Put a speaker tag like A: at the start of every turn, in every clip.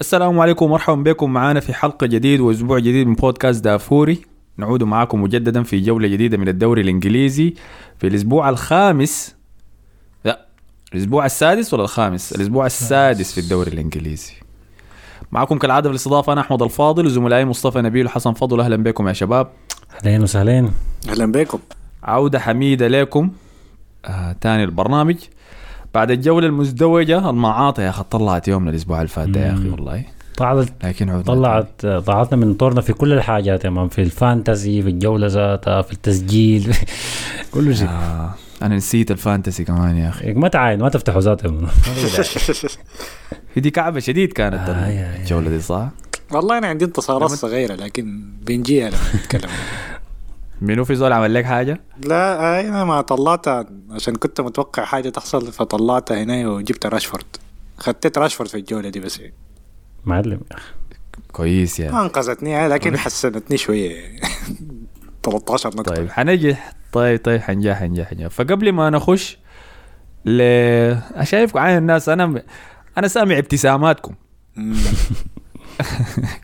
A: السلام عليكم ومرحبا بكم. معنا في حلقة جديد وأسبوع جديد من بودكاست دافوري. نعود معكم مجددا في جولة جديدة من الدوري الإنجليزي. في الأسبوع الخامس لا الأسبوع السادس ولا الخامس؟ الأسبوع السادس. في الدوري الإنجليزي. معكم كالعادة في الاستضافة أنا أحمد الفاضل وزملائي مصطفى نبيل وحسن فضل. أهلا بكم يا شباب.
B: اهلين وسهلين
C: أهلا بكم.
A: عودة حميدة لكم. آه تاني البرنامج. بعد الجولة المزدوجة المعاطي يا أخي طلعت يومنا الأسبوع اللي فات يا
B: مم.
A: والله
B: طلعت
A: لكن
B: طلعت طلعتنا من طورنا في كل الحاجات يا man في ال Fantasy في الجولة ذاتها في التسجيل كل شيء
A: آه أنا نسيت ال Fantasy كمان يا أخي
B: ما تعاين ما تفتحوا ذاته يا man.
A: هي دي كعبة شديد كانت
B: آه،
A: الجولة دي صح؟
C: والله أنا عندي انتصارات صغيرة لكن بنجيها لما نتكلم
A: منو في زول عمل لك حاجة؟
C: لا آه، أنا ما طلعتها. عشان كنت متوقع حاجة تحصل فطلعتها هنا وجبت راشفورد. خدت راشفورد في الجولة دي بس.
B: معلم
A: كويس
C: ما
A: يا
C: انقذتني لكن حسنتني شوية. 13 نقطة.
A: طيب حنجح طيب طيب حنجح حنجح حنجح فقبل ما نخش ل شايفكم عين الناس أنا أنا سامع ابتساماتكم.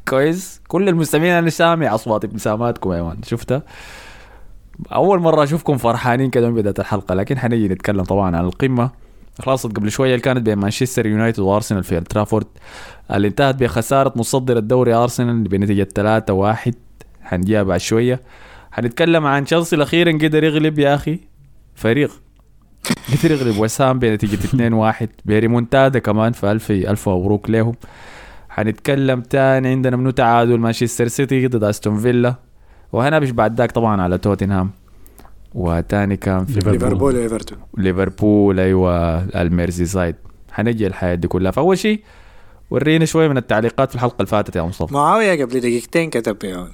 A: كويس. كل المستمعين أنا سامع أصوات ابتساماتكم يا مان. شفتها؟ أول مرة أشوفكم فرحانين كده من بداية الحلقة لكن حنيجي نتكلم طبعا عن القمة. خلصت قبل شوية اللي كانت بين مانشستر يونايتد وأرسنال في أولد ترافورد اللي انتهت بخسارة متصدر الدوري أرسنال بنتيجة 3 1 حنجيها بعد شوية. حنتكلم عن تشيلسي أخيرا قدر يغلب يا أخي فريق. قدر يغلب ويست هام بنتيجة 2 1 بريمونتادا كمان فالف ألف مبروك لهم. حنتكلم تاني عندنا منو تعادل مانشستر سيتي ضد أستون فيلا. وهنبش بعد ذاك طبعا على توتنهام. وتاني كان في
B: ليفربول.
C: ليفربول وايفرتون
A: ليفربول أيوه الميرسي سايد حنجي الحياة دي كلها. فأول شيء ورينا شوية من التعليقات في الحلقة اللي فاتت يا مصطفى.
C: معاوية قبل دقيقتين كتب يا.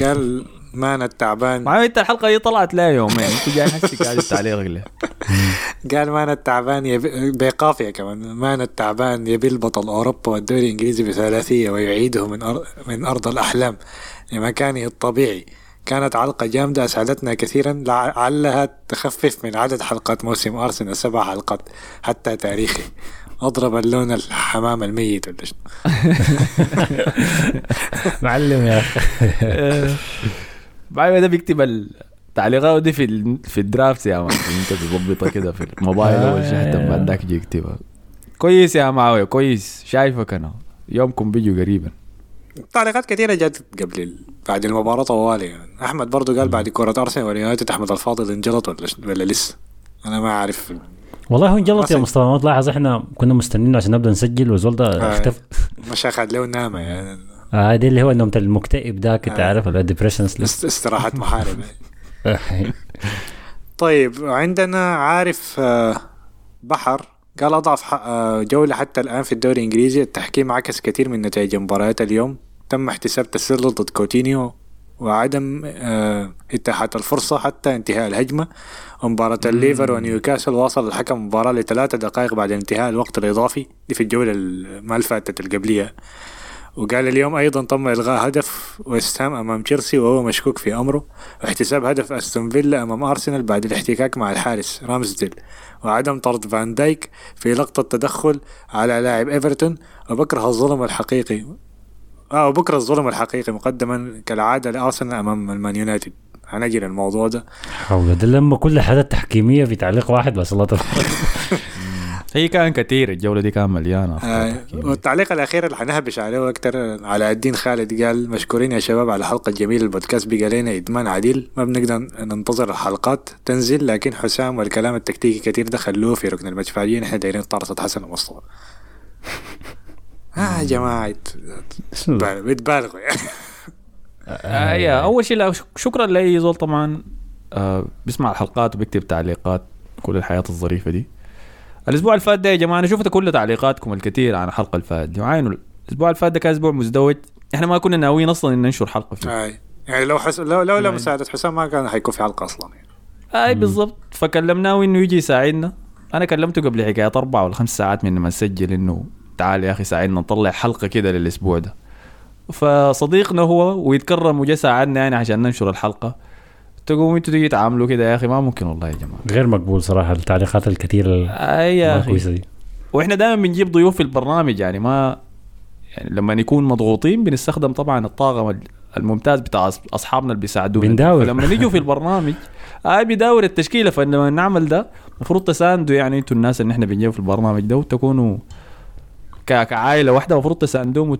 C: قال مان التعبان
A: ما إنت الحلقة دي طلعت لا يومين. أنت جاي حسك قاعد تعليق ليه
C: قال مان التعبان يبي بقافية كمان. مان التعبان يبي البطل أوروبا والدوري الإنجليزي بثلاثية ويعيده من أر... من أرض الأحلام. لمكانه الطبيعي. كانت علقة جامدة أسعدتنا كثيرا. لعلها تخفف من عدد حلقات موسم أرسنال سبع حلقات حتى تاريخي. أضرب اللون الحمام الميت ولا
B: معلم يا أخي.
A: بعد ده بيكتب التعليقات دي في ال... في الدرافت يا مان انت تظبطها كده في الموبايل أول شيء حتى بعد ذاك يكتبها. كويس يا معاوية كويس. شايفك أنا. يومكم بيجوا قريبا.
C: تعليقات كثيرة جات قبل ال... بعد المباراة طوالي يعني. أحمد برضو قال بعد كرة أرسنال واليونايتد أحمد الفاضل انجلط ولا ولا لسه؟ أنا ما أعرف.
B: والله هو انجلط يا. مصطفى ما تلاحظ إحنا كنا مستنيين عشان نبدأ نسجل والزول ده
C: آه.
B: اختفى.
C: مش أخذ له نامة يعني.
B: آه دي اللي هو النوم المكتئب ذاك
C: آه.
B: عارف ولا
C: استراحة محارب طيب عندنا عارف آه، بحر. قال أضعف جولة حتى الآن في الدوري الإنجليزي. التحكيم عكس كثير من نتائج مباريات اليوم. تم احتساب تسلل ضد كوتينيو وعدم إتاحة الفرصة حتى انتهاء الهجمة. ومباراة الليفر ونيوكاسل واصل الحكم المباراة لثلاثة دقائق بعد انتهاء الوقت الإضافي. دي في الجولة ال- ما الفاتت القبلية وقال اليوم أيضا تم إلغاء هدف ويست هام أمام تشيلسي وهو مشكوك في أمره. واحتساب هدف أستون فيلا أمام أرسنال بعد الاحتكاك مع الحارس رامزديل. وعدم طرد فان دايك في لقطة تدخل على لاعب إيفرتون. وبكره الظلم الحقيقي. آه وبكره الظلم الحقيقي مقدما كالعادة لأرسنال أمام المان يونايتد. هنجي للموضوع ده.
B: حول ده لما كل حاجة تحكيمية في تعليق واحد بس الله تبارك
A: هي كان كثير الجولة دي كان مليانه
C: آه. والتعليق الأخير اللي حنهبش عليه أكتر على الدين خالد قال مشكورين يا شباب على الحلقة الجميله البودكاست بقى لنا إدمان عديل ما بنقدر ننتظر الحلقات تنزل لكن حسام والكلام التكتيكي كتير ده خلوه في ركن المدفعيين إحنا دايرين طارصة حسن ومصطفى آه يا
B: جماعة؟
C: بتبالغوا يعني
A: آه يا أول شيء شكرا لأي زول طبعا آه بيسمع الحلقات وبيكتب تعليقات كل الحياة الظريفة دي الأسبوع اللي فات ده يا جماعة أنا شفت كل تعليقاتكم الكثير عن الحلقة اللي فاتت دي وعينوا الأسبوع اللي فات ده كان أسبوع مزدوج. إحنا ما كنا ناويين أصلا إن ننشر حلقة فيه.
C: آه. يعني لو حس... لو لولا مساعدة حسام ما كان حيكون في حلقة أصلا يعني.
A: أي بالضبط. فكلمناه إنه يجي يساعدنا. أنا كلمته قبل حكاية أربع ولا خمس ساعات من ما نسجل إنه تعال يا أخي ساعدنا نطلع حلقة كده للأسبوع ده. فصديقنا هو ويتكرم وجا ساعدنا يعني عشان ننشر الحلقة. تقوموا أنتوا تيجي تعاملوا كده يا أخي؟ ما ممكن والله يا جماعة.
B: غير مقبول صراحة التعليقات الكثيرة
A: اي يا
B: ما أخي. دي.
A: وإحنا دائما بنجيب ضيوف في البرنامج يعني ما يعني لما نكون مضغوطين بنستخدم طبعا الطاقم الممتاز بتاع أصحابنا اللي بيساعدونا.
B: بنداور.
A: فلما نيجوا في البرنامج آه بيداور التشكيلة. فلما نعمل ده المفروض تساندوا يعني أنتوا الناس اللي إحنا بنجيب في البرنامج ده وتكونوا كعائلة واحدة. المفروض تساندوهم.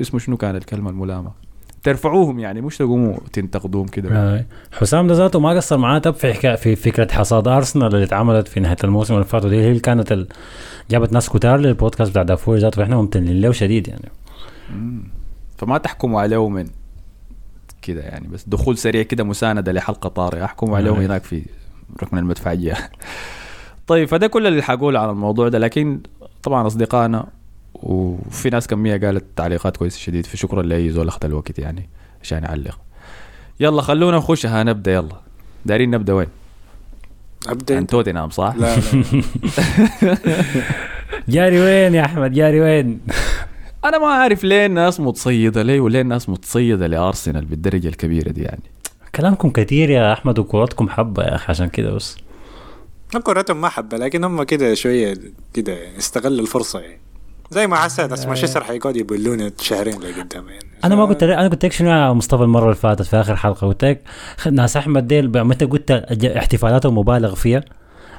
A: اسمه شنو كان الكلمة الملامة؟ ترفعوهم يعني مش تقوموا تنتقدوهم كده.
B: حسام ده ذاته ما قصر معاه. تب في حكايه في فكرة حصاد أرسنال اللي اتعملت في نهاية الموسم اللي فات ودي هي اللي كانت ال... جابت ناس كتار للبودكاست بتاع دافور ذاته. فإحنا ممتنين له شديد يعني.
A: فما تحكموا عليه من كده يعني بس دخول سريع كده مساندة لحلقة طارئة. أحكموا عليه. هناك في ركن المدفعية. طيب فده كل اللي حقوله على الموضوع ده. لكن طبعا أصدقائنا وفي ناس كمية قالت تعليقات كويسة شديد فشكرا لأي زول أخذ الوقت يعني عشان يعلق. يلا خلونا نخش. ها نبدأ. يلا. دارين نبدأ وين؟
C: أبدأ
A: عن توتنهام صح؟
C: لا لا
B: جاري وين يا أحمد؟ جاري وين؟
A: أنا ما عارف ليه الناس متصيدة ليه وليه الناس متصيدة لأرسنال بالدرجة الكبيرة دي يعني.
B: كلامكم كثير يا أحمد وكورتكم حبة يا أخي عشان كده بس.
C: كورتهم ما حبة لكن هم كده شوية كده استغلوا الفرصة يعني. زي ما حسيت اسمع مانشستر حيقعدوا يبلونا شهرين لقدام يعني.
B: أنا ما قلت أنا قلت لك شنو يا مصطفى المرة اللي فاتت في آخر حلقة؟ قلت لك ناس أحمد ديل متى قلت احتفالاتهم مبالغ فيها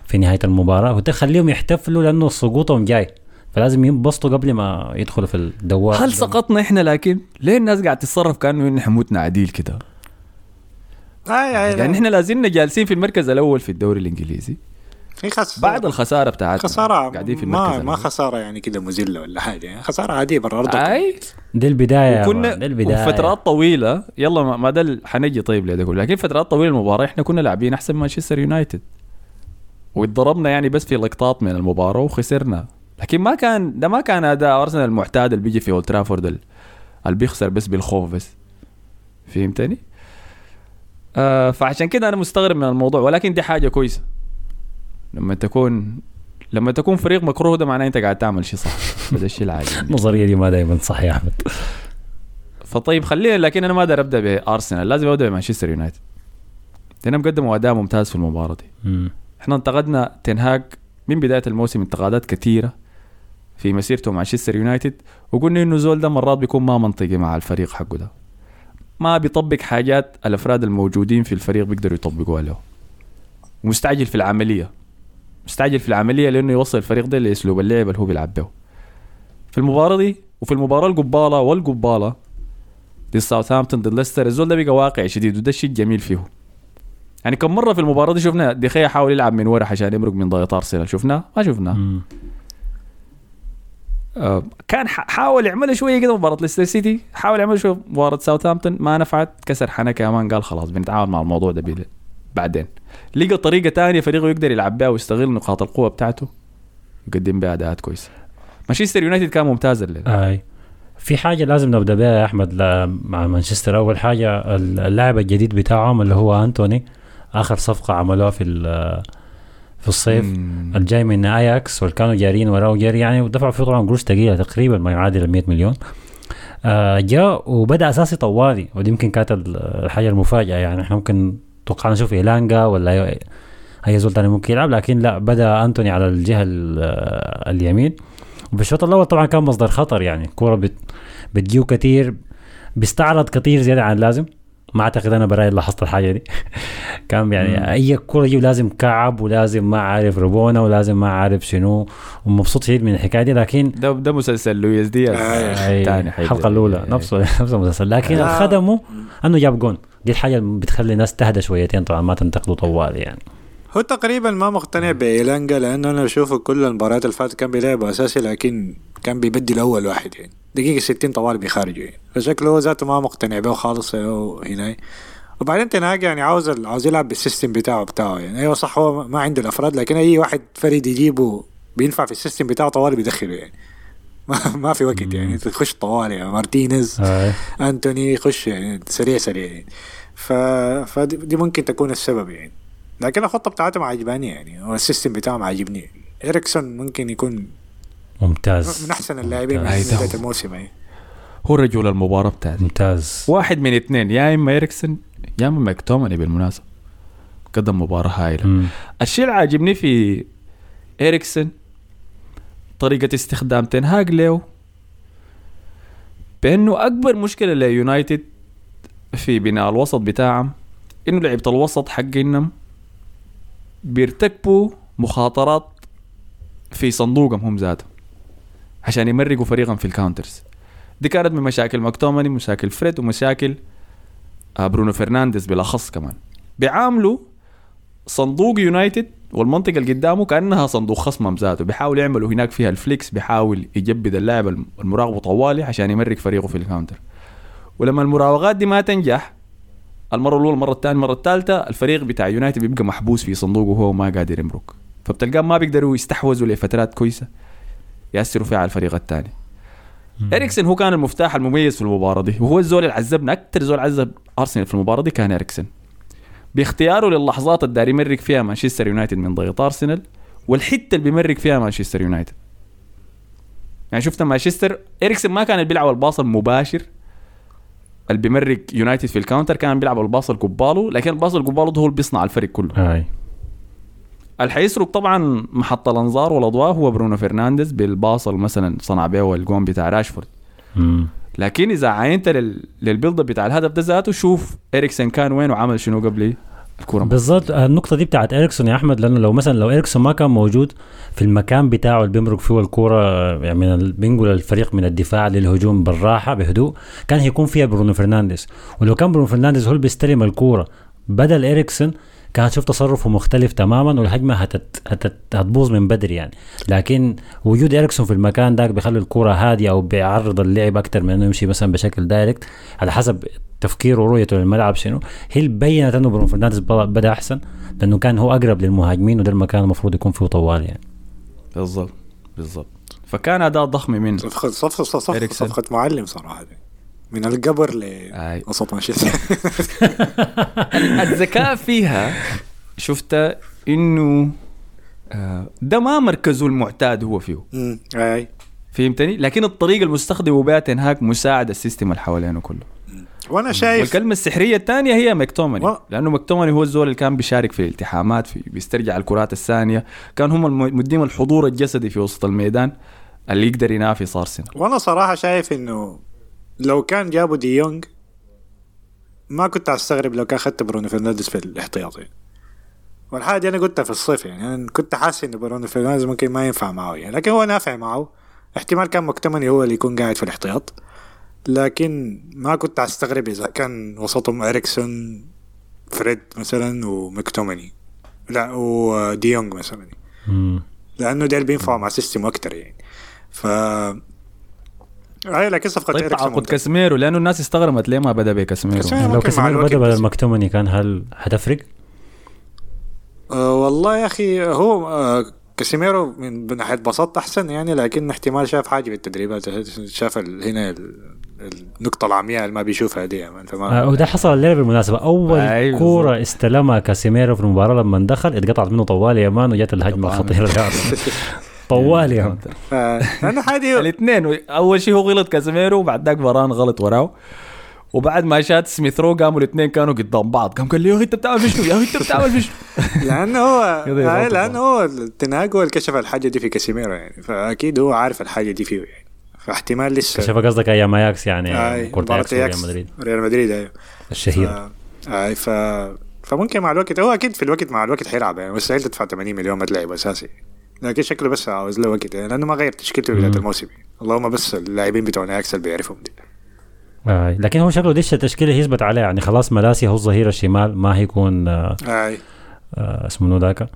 B: في نهاية المباراة؟ قلت خليهم يحتفلوا لأنه سقوطهم جاي فلازم ينبسطوا قبل ما يدخلوا في الدوار.
A: هل سقطنا إحنا لكن؟ ليه الناس قاعد تتصرف كأنه إن حموتنا عديل كده؟
C: آه يعني,
A: يعني إحنا لازلنا جالسين في المركز الأول في الدوري الإنجليزي.
C: في خس
A: بعد الخسارة بتاعتنا.
C: خسارة
A: قاعدين في
C: ما
A: المركز
C: ما. خسارة يعني كده مذله ولا حاجة. يعني خسارة عادية برا أرضك.
A: أي.
B: دي
A: البداية
B: مان، دي البداية.
A: وفترات طويلة. يلا ما- ما ده حنجي طيب لده كله لكن فترات طويلة المباراة إحنا كنا لاعبين أحسن من مانشستر يونايتد. واتضربنا يعني بس في لقطات من المباراة وخسرنا. لكن ما كان ده ما كان أداء أرسنال المعتاد اللي بيجي في أولد ترافورد ال- اللي بيخسر بس بالخوف بس. فهمتني؟ آه فعشان كده أنا مستغرب من الموضوع. ولكن دي حاجة كويسة. لما تكون لما تكون فريق مكروه ده معناه أنت قاعد تعمل شيء صح. فده الشيء العادي.
B: النظريه دي ما دائما صح يا احمد
A: فطيب خلينا لكن أنا ما أقدر أبدأ بأرسنال لازم أبدأ بمانشستر يونايتد. لانهم قدموا أداء ممتاز في المباراة دي. إحنا انتقدنا تنهاج من بداية الموسم انتقادات كثيرة في مسيرته مع مانشستر يونايتد وقلنا إنه زول ده مرات بيكون ما منطقي مع الفريق حقه ده. ما بيطبق حاجات الأفراد الموجودين في الفريق بيقدروا يطبقوها له. ومستعجل في العملية. مستعجل في العملية لأنه يوصل الفريق ده لأسلوب اللعب اللي هو بيلعب به. في المباراة دي وفي المباراة القبالة والقبالة ضد ساوثهامبتون ضد ليستر الزول ده بقى واقعي شديد وده الشيء الجميل فيه. يعني كم مرة في المباراة دي شفنا دخيا حاول يلعب من ورا عشان يمرق من ضغط أرسنال؟ شفناه ما شفناه. آه كان حاول يعملها شوية كده مباراة ليستر سيتي حاول يعمل شوية مباراة ساوثهامبتون ما نفعت كسر حنكة كمان قال خلاص بنتعامل مع الموضوع ده بعدين. لقى طريقة تانية فريقه يقدر يلعب بها ويستغل نقاط القوة بتاعته يقدم بها أداءات كويسة. مانشستر يونايتد كان ممتاز الليلة.
B: آي. في حاجة لازم نبدأ بها يا أحمد مع مانشستر. أول حاجة اللاعب الجديد بتاعهم اللي هو أنتوني آخر صفقة عملوها في في الصيف
A: مم.
B: الجاي من اياكس واللي كانوا جارين وراه جري يعني ودفعوا فيه طبعا قروش ثقيله تقريبا ما يعادل 100 مليون. آه جاء وبدأ أساسي طوالي ودي يمكن كانت ال- الحاجة المفاجأة يعني إحنا ممكن توقعنا نشوف إيلانجا ولا أي- أي زول تاني ممكن يلعب لكن لا بدأ أنتوني على الجهة ال- آه، اليمين. وفي الشوط الأول طبعا كان مصدر خطر يعني كورة بت بتجيو كتير بيستعرض كتير زيادة عن اللازم. ما أعتقد أنا براي لاحظت الحاجة دي. كان يعني
A: مم.
B: أي كورة يجيب لازم كعب ولازم ما عارف ربونه ولازم ما عارف شنو ومبسوط شديد من الحكاية دي. لكن
A: ده ده مسلسل لويس دياز.
C: آه،
A: الثاني
B: أي الحلقة الأولى نفسه نفس المسلسل. لكن
C: لا.
B: خدمه أنه جاب جون. دي الحاجة بتخلي الناس تهدى شويتين طبعا ما تنتقدوا طوال يعني.
C: هو تقريبا ما مقتنع بإيلانجا لأنه أنا بشوفه كل المباريات اللي فاتت كان بيلعب أساسي لكن كان بيبدل أول واحد يعني. دقيقة 60 طوال بيخارجوا يعني. فشكله هو ذاته ما مقتنع به خالص هنا وبعدين تنهاج يعني عاوز عاوز يلعب بال system بتاعه بتاعه يعني. أيوه صح هو ما عنده الأفراد لكن أي واحد فريد يجيبه بينفع في ال system بتاعه طوال بيدخله يعني. ما, في وقت يعني. تخش طوال يعني. مارتينيز
B: آه.
C: أنتوني يخش يعني. سريع سريع يعني. ف... فدي دي ممكن تكون السبب يعني. لكن الخطة بتاعتهم عجباني يعني وال system بتاعهم عاجبني. اريكسون ممكن يكون
B: ممتاز.
C: من أحسن اللاعبين
A: ممتاز.
C: بداية الموسم يعني.
A: هو رجل المباراة بتاعتي
B: ممتاز.
A: واحد من اثنين يا إما اريكسون يا إما ماكتوماني بالمناسبة. قدم مباراة هايلة.
B: مم.
A: الشيء اللي عاجبني في اريكسون طريقة استخدام تنهاج له بأنه أكبر مشكلة ليونايتد في بناء الوسط بتاعهم إنه لعيبة الوسط حقهم بيرتكبوا مخاطرات في صندوقهم هم ذاتهم عشان يمرقوا فريقهم في ال counters دي كانت من مشاكل ماكتوماني مشاكل فريد ومشاكل آه، برونو فرنانديز بالأخص كمان. بيعاملوا صندوق يونايتد والمنطقة اللي قدامه كأنها صندوق خصمهم ذاته. بيحاول يعملوا هناك فيها الفليكس بيحاول يجبد اللاعب المراقبة طوالي عشان يمرق فريقه في ال counter ولما المراوغات دي ما تنجح المرة الأولى المرة الثانية المرة الثالثة الفريق بتاع يونايتد بيبقى محبوس في صندوقه وهو ما قادر يمرق. فبتلقاه ما بيقدروا يستحوذوا لفترات كويسة يأثروا فيها على الفريق الثاني. إريكسن هو كان المفتاح المميز في المباراة دي وهو الزول اللي عذبنا أكثر زول عذب أرسنال في المباراة دي كان إريكسن. باختياره للحظات اللي داري يمرق فيها مانشستر يونايتد من ضغط أرسنال والحتة اللي بيمرق فيها مانشستر يونايتد. يعني شفت مانشستر إريكسن ما كان بيلعب ال pass المباشر اللي بيمرق يونايتد في ال counter كان بيلعب ال pass القبالو لكن ال pass القبالو ده هو اللي بيصنع الفريق كله.
B: هاي.
A: اللي حيسرق طبعا محط الأنظار والأضواء هو برونو فرنانديز بال pass مثلا صنع به الجون بتاع راشفورد.
B: مم.
A: لكن إذا عاينت لل... لل build بتاع الهدف ده ذاته شوف إريكسن كان وين وعمل شنو قبل الكورة
B: بالضبط. النقطة دي بتاعت إريكسون يا أحمد لأنه لو مثلا لو إريكسون ما كان موجود في المكان بتاعه اللي بيمرق فيه الكورة يعني من بينقل الفريق من الدفاع للهجوم بالراحة بهدوء كان هيكون فيها برونو فرنانديز. ولو كان برونو فرنانديز هو اللي بيستلم الكورة. بدل إريكسون كان شوف تصرفه مختلف تماما والهجمة هتت هتت هتبوظ من بدري يعني لكن وجود إريكسون في المكان داك بيخلي الكرة هادية أو بيعرض اللعب أكثر من إنه يمشي مثلا بشكل direct على حسب تفكيره ورؤيته للملعب شنو هي اللي بينت إنه برونو فرنانديز بدأ أحسن لأنه كان هو أقرب للمهاجمين وده المكان المفروض يكون فيه طوال يعني
A: بالضبط بالضبط فكان أداء ضخم من
C: صفقة,
A: إريكسن.
C: صفقة معلم صراحة دي. من القبر. لوسط مانشستر
A: الذكاء فيها شفت إنه آه، ده ما مركزه المعتاد هو فيه.
C: أي.
A: فهمتني؟ لكن الطريقة المستخدمه بها تين هاج مساعد ال system اللي حوالينه كله.
C: وأنا شايف
A: والكلمة السحرية الثانية هي ماكتوميناي
C: و-
A: لأنه ماكتوميناي هو الزول اللي كان بيشارك في الالتحامات في بيسترجع الكرات الثانية. كان هم مديم الحضور الجسدي في وسط الميدان اللي يقدر ينافس ارسنال
C: وأنا صراحة شايف إنه لو كان جابوا دي يونغ ما كنت أستغرب لو كان اخذت برونو فرنانديز في الاحتياطي. والحاجة دي أنا قلتها في الصيف يعني أنا كنت حاسس انه برونو فرنانديز ممكن ما ينفع معه يعني لكن هو نافع معه. احتمال كان مكتوميني هو اللي يكون قاعد في الاحتياط. لكن ما كنت أستغرب إذا كان وسطهم إريكسون فريد مثلا ومكتوميني لا ودي يونغ مثلا.
B: مم.
C: لأنه ده اللي بينفعوا مع system أكتر يعني. ف اي لكن صفقه
A: طيب تعاقد. كاسميرو لأنه الناس استغربت ليه ما بدأ بكاسميرو
B: لو
C: ممكن مع
B: كاسيميرو
C: الوقت
B: بدأ بدل. مكتوميني كان هل هتفرق؟
C: آه والله يا أخي هو آه كاسيميرو من من ناحية بساطه أحسن يعني لكن احتمال شاف حاجة بالتدريبات شاف ال- هنا ال- النقطة العمياء اللي ما بيشوفها دي يعني فما
B: آه وده حصل الليلة بالمناسبة أول
A: أيوة
B: كورة استلمها كاسيميرو في المباراة لما دخل اتقطعت منه طوال يا man وجت الهجمة
A: طبعاً.
B: طوال يا
C: لأنه حاجة
A: الاثنين أول شيء هو غلط كازيميرو وبعد ذاك فاران غلط وراه وبعد ما شات سميث رو قاموا الاثنين كانوا قدام بعض. قام قال لي يا أخي أنت بتعمل في شنو؟ يا أخي أنت بتعمل في شنو؟
C: لأنه هو آه،. لأنه هو التناق هو اللي كشف الحاجة دي في كاسيميرو يعني. فأكيد هو عارف الحاجة دي فيه يعني. فاحتمال لسه.
B: شايف قصدك أيام أياكس يعني
C: آي،
B: كره
C: مباراة
B: اياكس
C: أياكس،
B: مدريد.
C: ريال مدريد أيوه.
B: الشهيرة.
C: ف... آي ف... فممكن مع الوقت هو أكيد في الوقت مع الوقت حيلعب يعني. مستحيل تدفع 80 مليون ما تلعب أساسي. لكن شكله بس عاوز له وقت يعني لأنه ما غير تشكيلته
B: بداية.
C: الموسم يعني. اللهم بس اللاعبين بتوع اياكس اللي بيعرفهم دي
B: آه. لكن هو شكله دي التشكيلة هيثبت عليها يعني خلاص ملاسي هو الظهير الشمال ما هيكون آه
C: أي
B: آه اسمه منو ذاك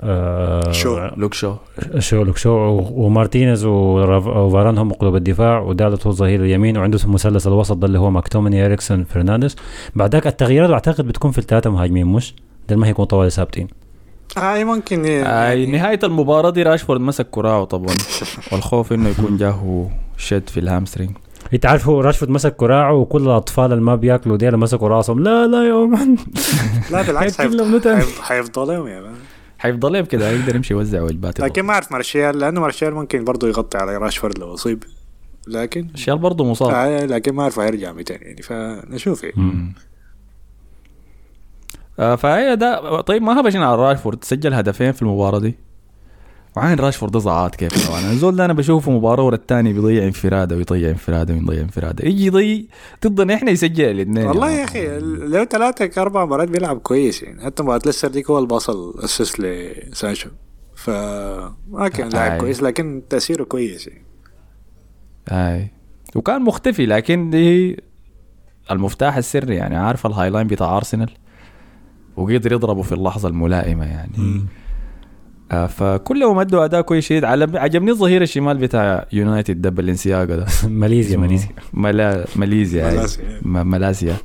B: آه
C: شو.
A: لوك شو
B: شو لوك شو ومارتينيز وفاران هم قلوب الدفاع ودالت هو الظهير اليمين وعنده مثلث الوسط ده اللي هو ماكتوميني اريكسون فرنانديز بعد ذاك التغييرات أعتقد بتكون في الثلاثة مهاجمين مش؟ ده ما هيكون طوال ثابتين
C: اي ممكن
A: اي
C: يعني
A: نهاية المباراة دي راشفورد مسك كراعه طبعا. والخوف إنه يكون جاه شد في ال hamstring.
B: انت عارف هو راشفورد مسك كراعه وكل الأطفال اللي ما بياكلوا ديل مسكوا راسهم لا لا يا man.
C: لا بالعكس
B: هيكتب لهم
C: حيف-
B: نتن.
C: حيف- حيفضل لهم يا man.
A: حيفضل يب كده يقدر يمشي يوزع وجبات
C: لكن ما أعرف مارشال لأنه مارشال ممكن برضه يغطي على راشفورد لو أصيب. لكن
A: شال برضه مصاب.
C: آه لكن ما أعرف هيرجع متى يعني فنشوف يعني.
A: آه فهي ده طيب ما هبشنا على راشفورد؟ سجل هدفين في المباراة دي. وعين راشفورد ضاعات كيف؟ طبعا. الزول ده أنا بشوفه مباراة ورا الثاني بيضيع انفرادة ويضيع انفرادة ويضيع انفرادة. يجي يضيع ضدنا إحنا يسجل الاثنين.
C: والله يا أخي لو ثلاثة أربع مرات بيلعب كويس يعني. حتى مباراة ليستر ديك هو بصل اسس لسانشو. فما كان لاعب. كويس لكن تأثيره كويس يعني.
A: هاي وكان مختفي لكن دي المفتاح السري يعني. عارف الهاي لاين بتاع أرسنال؟ وقدر يضربه في اللحظة الملائمة يعني. آه فكلهم أدوا أداء كويس شديد. على عجبني الظهير الشمال بتاع يونايتد ده بالانسياغو ده.
B: ماليزيا ماليزيا.
A: ملا ماليزيا. هاي.
C: مالاسيا.
A: م- مالاسيا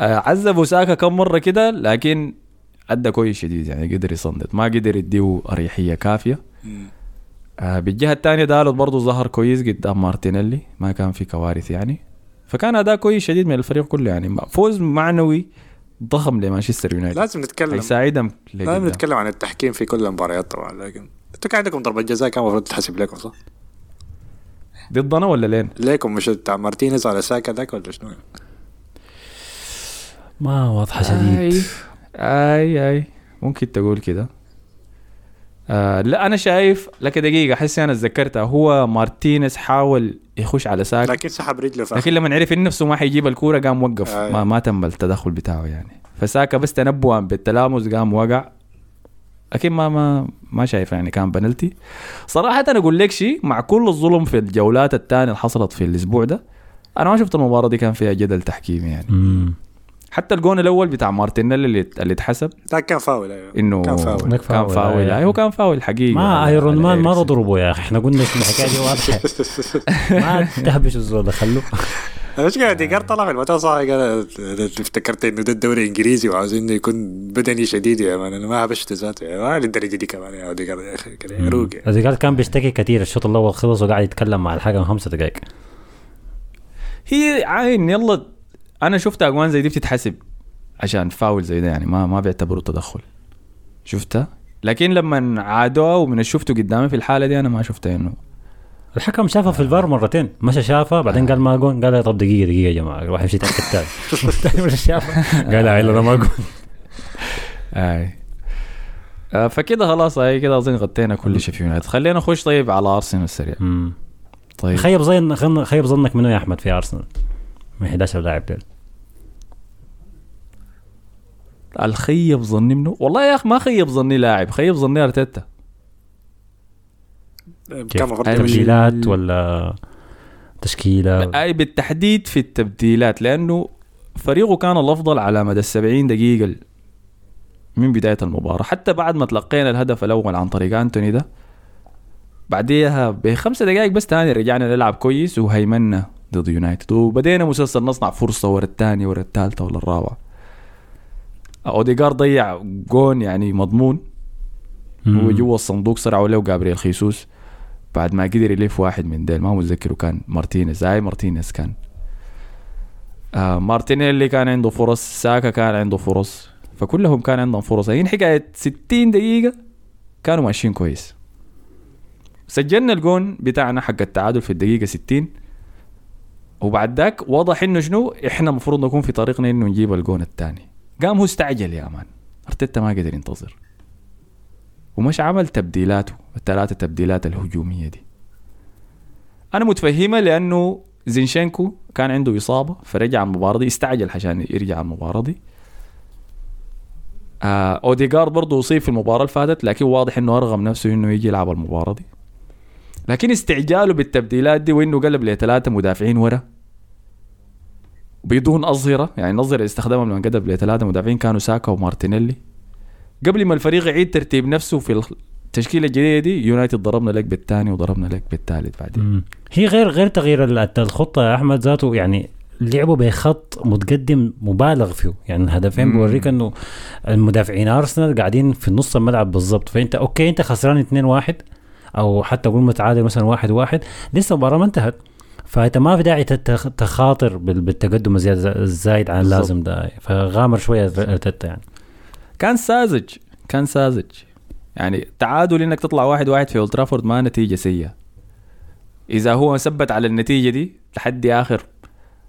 A: آه عذبوا ساكا كم مرة كده لكن أدى كويس شديد يعني قدر يصندد ما قدر يديه أريحية كافية. آه بالجهة الثانية دالوت برضه ظهر كويس قدام مارتينيلي. ما كان في كوارث يعني. فكان أداء كويس شديد من الفريق كله يعني. فوز معنوي ضخم لمانشستر يونايتد
C: لازم نتكلم
A: هيساعدهم
C: لازم. نتكلم عن التحكيم في كل المباريات طبعا لكن أنتوا كان عندكم ضربة جزاء كان المفروض تتحسب لكم صح؟
A: ضدنا ولا لين؟
C: ليكم مش بتاع مارتينيز على ساكا ذاك ولا شنو؟
B: ما واضحة شديد
A: آي آي ممكن تقول كده آه لا أنا شايف لك دقيقة حسي أنا تذكرتها هو مارتينيز حاول يخش على ساكا
C: لكن سحب رجله في
A: لكن لما عرف ان نفسه ما حيجيب الكورة قام وقف.
C: آه.
A: ما ما تم التدخل بتاعه يعني. فساكا بس تنبؤا بالتلامس قام وقع. أكيد ما ما ما شايف يعني كان بنالتي صراحة أنا أقول لك شيء مع كل الظلم في الجولات الثانية اللي حصلت في الأسبوع ده أنا ما شفت المباراة دي كان فيها جدل تحكيمي يعني.
B: مم.
A: حتى الجون الأول بتاع مارتينيلي اللي اللي اتحسب.
C: ذاك كان فاول أيوه.
A: إنه
C: كان فاول.
A: كان
B: فاول،
A: فاول.
B: أيوة.
A: أيوه كان فاول حقيقي.
B: ما ايرون
A: على
B: مان ما. تضربه يا أخي. إحنا قلنا الحكاية دي واضحه ما تهبش الزول ده خلوه
C: قاعد ديجار طلع في المتى صح قال افتكرت إنه ده الدوري الإنجليزي وعاوزين يكون بدني شديد يا مان. أنا ما هبشت ذاته. يعني ما للدرجه دي كمان يا ديجار يا أخي. يعني.
B: الرجال كان بيشتكي كثير الشوط الأول خلص وقاعد يتكلم مع الحكم خمسة دقائق
A: هي عين يلا أنا شفت أجوان زي دي بتتحسب عشان فاول زي ده يعني ما ما بيعتبروا تدخل. شفتها؟ لكن لما عادوها ومن شفته قدامي في الحالة دي أنا ما شفتها إنه.
B: الحكم شافها في الفار مرتين. مشى شافها بعدين قال ما جون قال طب دقيقة دقيقة يا جماعة الواحد يمشي تاني الثاني مشى شافها. قال لا ده ما جون
A: آي. آه فكده خلاص هاي كده أظن غطينا كل شيء في يونايتد. خلينا نخش طيب على أرسنال سريع
B: مم.
A: طيب.
B: خيب ظن خيب ظنك منو يا أحمد في أرسنال؟ من 11 لاعب ديل
A: الخيب ظني منه. والله يا أخي ما خيب ظني لاعب خيب ظني
C: أرتيتا.
B: تبديلات ولا تشكيلة؟
A: أي بالتحديد في التبديلات لأنه فريقه كان الأفضل على مدى السبعين دقيقة من بداية المباراة. حتى بعد ما تلقينا الهدف الأول عن طريق أنتوني ده بعديها بخمس دقائق بس تاني رجعنا نلعب كويس وهيمنا ضد يونايتد. وبدينا مسلسل نصنع فرصة ورا الثانية ورا الثالثة ولا الرابعة. اوديجارد ضيع جون يعني مضمون.
B: مم.
A: هو جوا الصندوق سرعوا له جابريل خيسوس. بعد ما قدر يلف واحد من ديل ما متذكره كان مارتينيز هاي مارتينيز كان. آه مارتينيلي كان عنده فرص ساكا كان عنده فرص فكلهم كان عندهم فرص. هي حكاية 60 دقيقة كانوا ماشيين كويس. سجلنا الجون بتاعنا حق التعادل في الدقيقة 60 وبعد ذاك واضح إنه شنو؟ إحنا المفروض نكون في طريقنا إنه نجيب الجون الثاني. قام هو استعجل يا مان أرتيتا ما قدر ينتظر. ومش عمل تبديلاته الثلاثة تبديلات الهجومية دي. أنا متفهمة لأنه زينشينكو كان عنده إصابة فرجع المباراة دي استعجل عشان يرجع المباراة دي. آه أوديجارد برضه أصيب في المباراة اللي فاتت لكن واضح إنه أرغم نفسه إنه يجي يلعب المباراة دي. لكن استعجاله بالتبديلات دي وإنه قلب لثلاثة مدافعين ورا. بدون أظهرة يعني الأظهرة اللي استخدمها لما قلب لثلاثة مدافعين كانوا ساكا ومارتينيلي. قبل ما الفريق يعيد ترتيب نفسه في التشكيلة الجديدة دي يونايتد ضربنا لك بالثاني وضربنا لك بالثالث بعدين.
B: هي غير غير تغيير ال- الخطة يا أحمد ذاته يعني لعبوا بخط متقدم مبالغ فيه. يعني الهدفين. بوريك إنه المدافعين أرسنال قاعدين في نص الملعب بالضبط. فأنت okay أنت خسران 2-1 أو حتى قول متعادل مثلا 1-1 لسه المباراة ما انتهت. فأنت ما في داعي تخاطر بال- بالتقدم الزايد عن. اللازم ده فغامر شوية ارتيتا يعني.
A: كان ساذج. كان ساذج. يعني تعادل إنك تطلع واحد واحد في اولد ترافورد ما نتيجة سيئة. إذا هو ثبت على النتيجة دي لحد آخر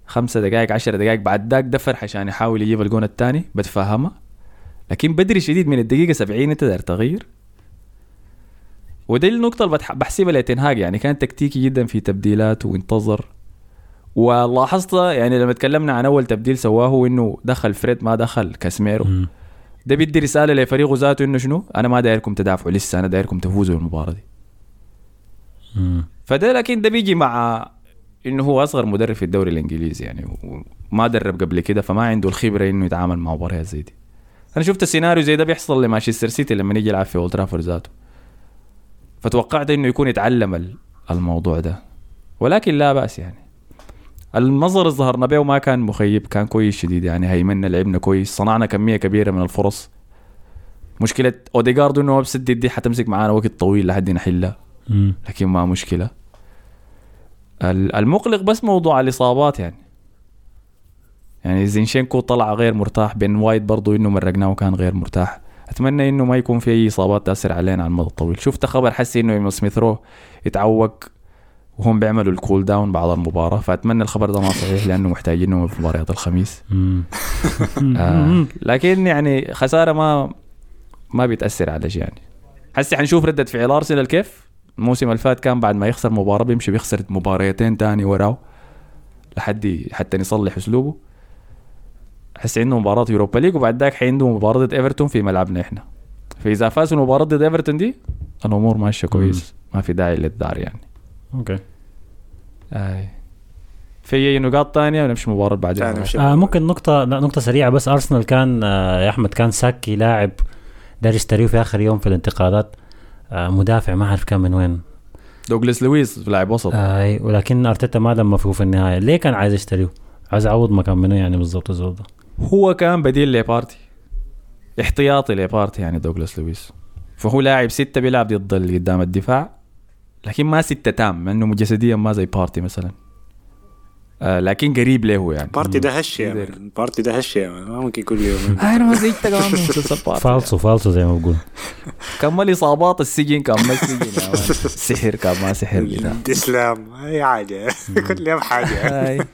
A: خمسة دقائق عشر دقائق بعد ذاك دفر عشان يحاول يجيب الجون الثاني بتفهمها لكن بدري شديد من الدقيقة 70 أنت داير تغير. ودي النقطة اللي بحسبها لتنهاج يعني كان تكتيكي جدا في تبديلات وانتظر. ولاحظت يعني لما تكلمنا عن أول تبديل سواه إنه دخل فريد ما دخل كاسميرو. ده بيدي رسالة لفريقه ذاته إنه شنو؟ أنا ما دايركم تدافعوا لسه أنا دايركم تفوزوا بالمباراة دي.
B: مم.
A: فده لكن ده بيجي مع إنه هو أصغر مدرب في الدوري الإنجليزي يعني وما درب قبل كده فما عنده الخبرة إنه يتعامل مع مباريات زي دي. أنا شفت السيناريو زي ده بيحصل لمانشستر سيتي لما يجي يلعب في أولد ترافورد ذاته. فتوقعت إنه يكون يتعلم ال- الموضوع ده. ولكن لا بأس يعني. المظهر اللي ظهرنا به ما كان مخيب كان كويس شديد يعني. هيمنا لعبنا كويس صنعنا كمية كبيرة من الفرص. مشكلة اوديجارد إنه ما بسدد دي حتمسك معانا وقت طويل لحد نحلها. لكن ما مشكلة. ال- المقلق بس موضوع الإصابات يعني. يعني زينتشينكو طلع غير مرتاح بن وايت برضو إنه مرقناه وكان غير مرتاح. أتمنى إنه ما يكون في أي إصابات تأثر علينا على المدى الطويل. شفت خبر حسي إنه ايميل سميث رو يتعوق وهم بيعملوا ال cool down بعد المباراة فأتمنى الخبر ده ما صحيح لأنه محتاجينه في مباريات الخميس. آه لكن يعني خسارة ما ما بيتاثر على شيء يعني. حسي حنشوف ردة فعل أرسنال كيف؟ الموسم اللي فات كان بعد ما يخسر مباراة بيمشي بيخسر مباريتين تاني وراه لحد حتى يصلح أسلوبه. حسي عنده مباراة يوروبا ليج وبعد ذاك حعنده مباراة ضد ايفرتون في ملعبنا إحنا. فإذا فاز المباراه ضد ايفرتون دي الأمور ماشية كويس. ما في داعي للدار يعني.
B: okay.
A: آي. في أي نقاط تانية؟ ونمشي مباراة بعدين.
B: آه ممكن نقطة لا نقطة سريعة بس. أرسنال كان آه يا أحمد كان ساكي لاعب دار يشتريه في آخر يوم في الانتقالات آه مدافع ما أعرف كان من وين.
A: دوغلاس لويس لاعب وسط.
B: آه ولكن أرتيتا ما لمه في النهاية. ليه كان عايز يشتريه؟ عايز يعوض مكان منه يعني بالضبط الزول ده
A: هو كان بديل لبارتي احتياطي لبارتي يعني دوغلاس لويس. فهو لاعب ستة بيلعب ضد اللي قدام الدفاع لكن ما ستة تام لأنه جسديا ما زي بارتي مثلا. آه لكن قريب له يعني.
C: بارتي ده هش يا
A: قدر.
C: مان. بارتي ده هش يا مان. ما ممكن كل يوم
A: أنا ما زي كمان مسلسل بارتي.
B: فالصو فالصو زي ما بقول.
A: كمل إصابات السجن كان ما السجن يا مان. سحر كان ما سحر. بتاع
C: الإسلام. أي حاجة. كل يوم حاجة.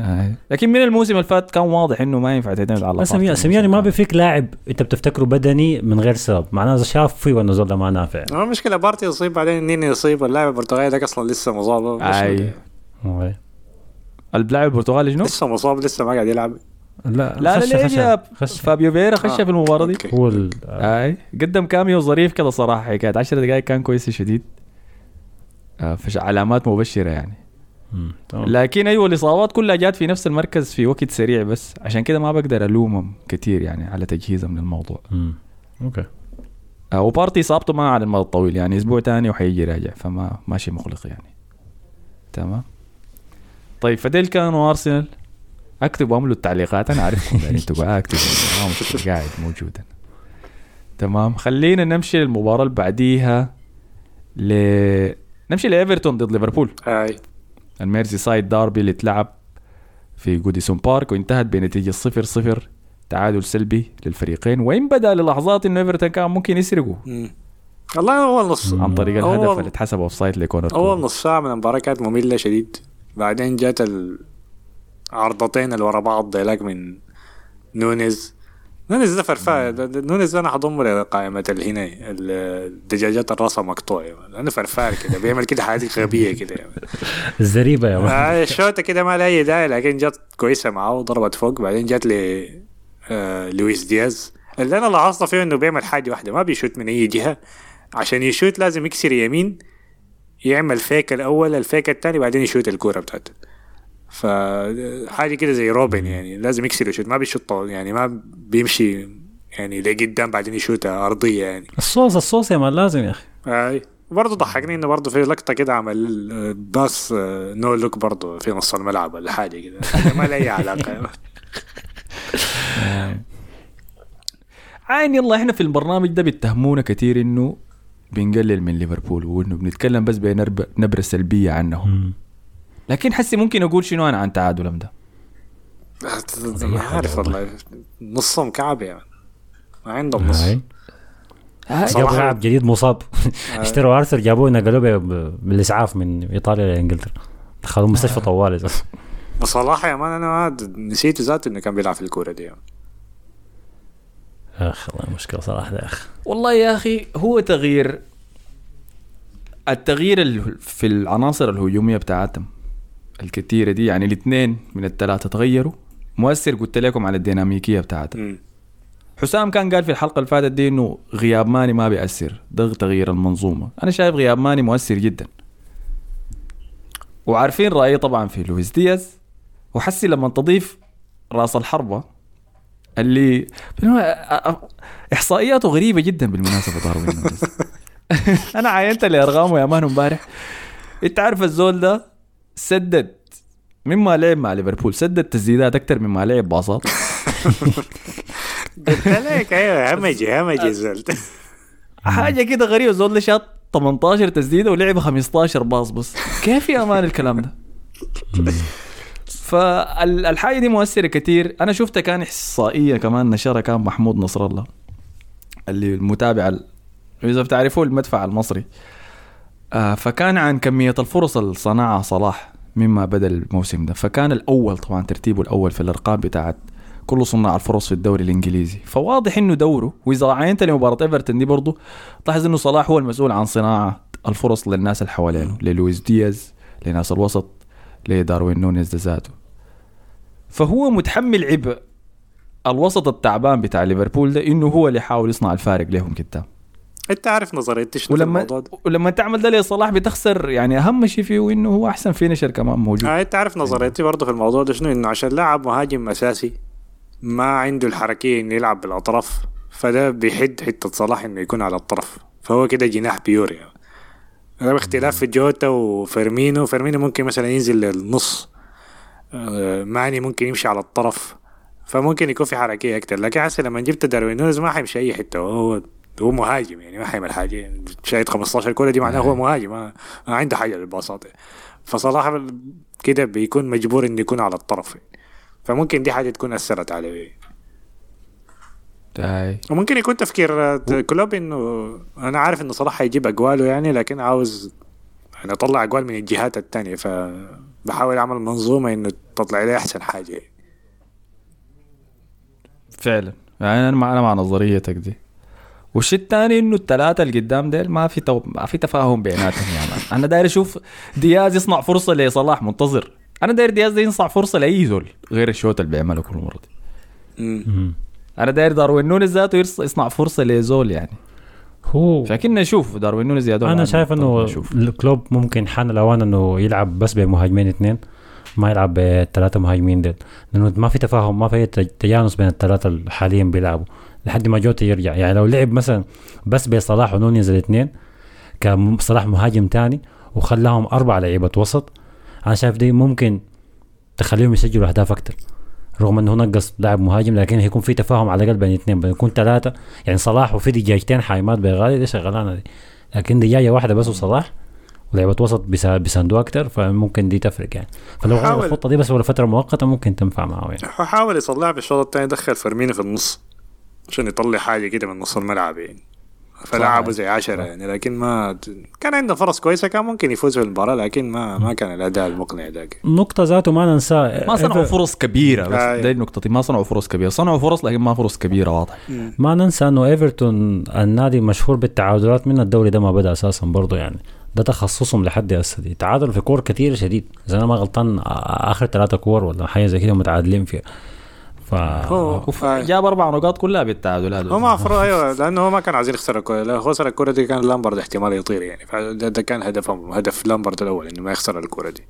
A: آي. لكن من الموسم اللي فات كان واضح إنه ما ينفع تعتمد على
B: بس. سمياني سمياني ما بيفيك لاعب أنت بتفتكره بدني من غير سبب معناه شاف فيه وإنه الزول ده ما نافع
C: ما المشكلة بارتي يصيب بعدين نيني يصيب واللاعب البرتغالي ده أصلا لسه مصاب
B: أي.
A: اللاعب البرتغالي شنو؟
C: لسه مصاب لسه ما قاعد يلعب
B: لا
A: لا
B: خش-
A: لا
B: خش-
A: جاب
B: خش.
A: فابيو فييرا خش
C: آه.
A: في المباراة دي.
B: هو آه،
A: أي قدم cameo ظريف كده صراحة حكاية 10 دقائق كان كويس شديد آه فش علامات مبشرة يعني. لكن أيوه الإصابات كلها جات في نفس المركز في وقت سريع بس. عشان كده ما بقدر ألومهم كثير يعني على تجهيزهم للموضوع.
B: مم. okay.
A: آه وبارتي إصابته ما على المدى الطويل يعني أسبوع تاني وحيجي راجع فما ماشي مقلق يعني. تمام. طيب فديل كانوا أرسنال. أكتبوا املوا التعليقات أنا عارفكم يعني. أنتوا قاعد أكتبوا ما مشكلة قاعد موجود. أنا. تمام. خلينا نمشي للمباراة اللي بعديها ل نمشي لإيفرتون ضد ليفربول.
C: أي.
A: ال Merseyside derby اللي اتلعب في جوديسون بارك وانتهت بنتيجة صفر صفر تعادل سلبي للفريقين. وإن بدأ للحظات إنه إيفرتون كان ممكن يسرقوا
C: مم. والله اول نص.
A: عن طريق
C: أول-
A: الهدف اللي اتحسب offside
C: لكونور
A: كودي.
C: نص. ساعة من المباراة كانت مملة شديد. بعدين جات العارضتين اللي ورا بعض ديلاك من نونيز نونيز ده ده- نونيز أنا حضمه لقائمة هنا الدجاجات الراسها مقطوع لأنه فرفار كده بيعمل كده حاجات غبية كده يعني.
B: الزريبة يا مان
C: آه الشوطة كده ما لها أي داعي لكن جت كويسة معاه وضربت فوق. بعدين جت ل آه لويس دياز. اللي أنا لاحظت فيه إنه بيعمل حاجة واحدة ما بيشوت من أي جهة. عشان يشوت لازم يكسر يمين يعمل فيك الأول الفيك الثاني بعدين يشوت الكورة بتاعته. فحاجه كده زي روبن يعني لازم يكسر يشوت ما بيشوت طول يعني ما بيمشي يعني لقدام بعدين يشوتها أرضية يعني.
B: الصوص الصوص يا مان لازم يا أخي.
C: أي برضه ضحكني إنه برضه في لقطة كده عمل pass no look برضه في نص الملعب ولا حاجة كده. ما لها أي علاقة.
A: عين يلا إحنا في البرنامج ده بيتهمونا كثير إنه بنقلل من ليفربول وإنه بنتكلم بس بنبره نبرة سلبية عنهم. لكن حسي ممكن أقول شنو أنا عن تعادلهم ده؟
C: ما عارف والله. نصهم كعب يعني. ما عندهم نص. صراحة-
B: جابوا لاعب جديد مصاب. اشتروا ارثر جابوه نقلوه بالإسعاف من إيطاليا لانجلترا دخلوه مستشفى طوالي.
C: بصراحة يا مان أنا ما نسيت ذاته إنه كان بيلعب في الكورة دي.
B: أخ والله مشكلة صراحة يا أخي
A: والله يا أخي هو تغيير التغيير ال- في العناصر الهجومية بتاعتهم. الكثيره دي يعني الاثنين من الثلاثة تغيروا. مؤثر قلت لكم على الديناميكية بتاعتهم
C: مم.
A: حسام كان قال في الحلقة اللي فاتت دي إنه غياب ماني ما بيأثر ده تغيير المنظومة. أنا شايف غياب ماني مؤثر جدا. وعارفين رأيي طبعا في لويس دياز. وحسي لما تضيف راس الحربه اللي إحصائياته غريبة جدا بالمناسبة داروين أنا عاينت لارقامه يا مان امبارح. إنت عارف الزول ده سدد. مما لعب مع ليفربول. سدد تسديدات أكثر مما لعب باصات.
C: قلت لك أيوه همجي همجي زلت
A: حاجة كده غريبة. زول شاط 18 تسديدة ولعب 15 باص بس. كيف يا أمان الكلام ده؟ فالحاجه دي مؤثرة كتير. أنا شفتها كان إحصائية كمان نشرها كان محمود نصر الله اللي المتابع ال- إذا بتعرفوا المدفع المصري. آه فكان عن كمية الفرص اللي صنعها صلاح مما بدأ الموسم ده. فكان الأول طبعا ترتيبه الأول في الإرقام بتاعت كل صناع الفرص في الدوري الإنجليزي. فواضح إنه دوره وإذا عينت لمباراة إيفرتون دي برضه تلاحظ إنه صلاح هو المسؤول عن صناعة الفرص للناس اللي حوالينه للويس دياز لناس الوسط لداروين نونيز ده ذاته. فهو متحمل عبء الوسط التعبان بتاع ليفربول ده إنه هو اللي يحاول يصنع الفارق لهم قدام
C: أنت عارف نظريتي شنو
A: ولما
C: الموضوع ده.
A: ولما تعمل ده لصلاح بتخسر؟ يعني أهم شيء فيه إنه هو أحسن finisher كمان موجود.
C: آه أنت عارف نظريتي برضه في الموضوع ده شنو؟ إنه عشان لاعب مهاجم أساسي ما عنده الحركية إنه يلعب بالأطراف فده بيحد حتة صلاح إنه يكون على الطرف فهو كده جناح pure يعني ده باختلاف في جوتا وفيرمينو. فيرمينو ممكن مثلا ينزل للنص. آه، ماني ممكن يمشي على الطرف. فممكن يكون في حركية أكتر. لكن هسه لما جبت داروين نونيز ما حيمشي أي حتة. هو هو مهاجم يعني ما حيعمل حاجة. شايط 15 كورة دي معناه هو مهاجم ما, ما عنده حاجة للباصات فصلاح كده بيكون مجبور إنه يكون على الطرف. فممكن دي حاجة تكون أثرت عليه.
A: هاي
C: وممكن يكون تفكير كلوب إنه أنا عارف إنه صلاح هيجيب أجواله يعني لكن عاوز يعني أطلع أجوال من الجهات التانية. فبحاول أعمل منظومة إنه تطلع لي أحسن حاجة.
A: فعلا. يعني أنا مع أنا مع نظريتك دي. والشيء الثاني إنه الثلاثه اللي قدام ديل ما في تو... ما في تفاهم بيناتهم يا مان. أنا داير أشوف دياز يصنع فرصة لصلاح منتظر. أنا داير دياز ده يصنع فرصة لأي زول غير الشوط اللي بيعمله كل مرة دي. أنا داير داروين نونيز ذاته يصنع فرصة لزول يعني.
B: هو
A: فكنا نشوف داروين نونيز يا
B: أنا
A: عن-
B: شايف
A: إنه.
B: الكلوب ممكن حان الأوان إنه يلعب بس بمهاجمين اثنين ما يلعب بثلاثة مهاجمين ديل. لأنه ما في تفاهم ما في تج- تجانس بين الثلاثة حاليا بيلعبوا. لحد ما جوتا يرجع. يعني لو لعب مثلا بس بصلاح ونونيز الاثنين كان صلاح مهاجم تاني وخلاهم أربع لعيبة وسط. أنا شايف دي ممكن تخليهم يسجلوا أهداف أكثر رغم إنه نقص لاعب مهاجم لكن هيكون في تفاهم على الأقل بين اثنين. بيكون ثلاثة يعني صلاح وفي دجاجتين حايمات بغالي دي شغلانة دي. لكن دجاجه واحدة بس وصلاح ولعبة وسط بيسا- بيساندوه أكثر فممكن دي تفرق يعني. فلو. الخطة دي بس ولا فتره مؤقتة ممكن تنفع معه يعني.
C: حاول يصلح بالشوط الثاني دخل فيرمينو في النص. عشان يطلع حاجة كده من نص الملعب يعني. فلعبوا زي عشرة يعني لكن ما كان عنده فرص كويسة كان ممكن يفوز في المباراه لكن ما ما كان الأداء المقنع ذاك.
B: النقطة ذاته ما ننساه.
A: ما صنعوا فرص كبيرة بس
C: آه.
A: دي النقطة ما صنعوا فرص كبيرة. صنعوا فرص لكن ما فرص كبيرة واضح.
B: ما ننسى إنه إيفرتون النادي مشهور بالتعادلات من الدوري. ده ما بدأ أساسا برضه يعني. ده تخصصهم لحد هسه دي. تعادلوا في كور كثير شديد. إذا أنا ما غلطان آخر ثلاثة كور ولا حاجة زي كده متعادلين فيها. ف
C: هو
A: وف-. جاب أربع نقاط كلها بالتعادلات
C: هو ما المفروض أيوه لأنه هو ما كان عايز يخسر الكوره لو خسر الكوره دي كان لامبرد احتمال يطير يعني. فده ده كان هدفهم هدف لامبرد الأول إنه ما يخسر الكوره دي.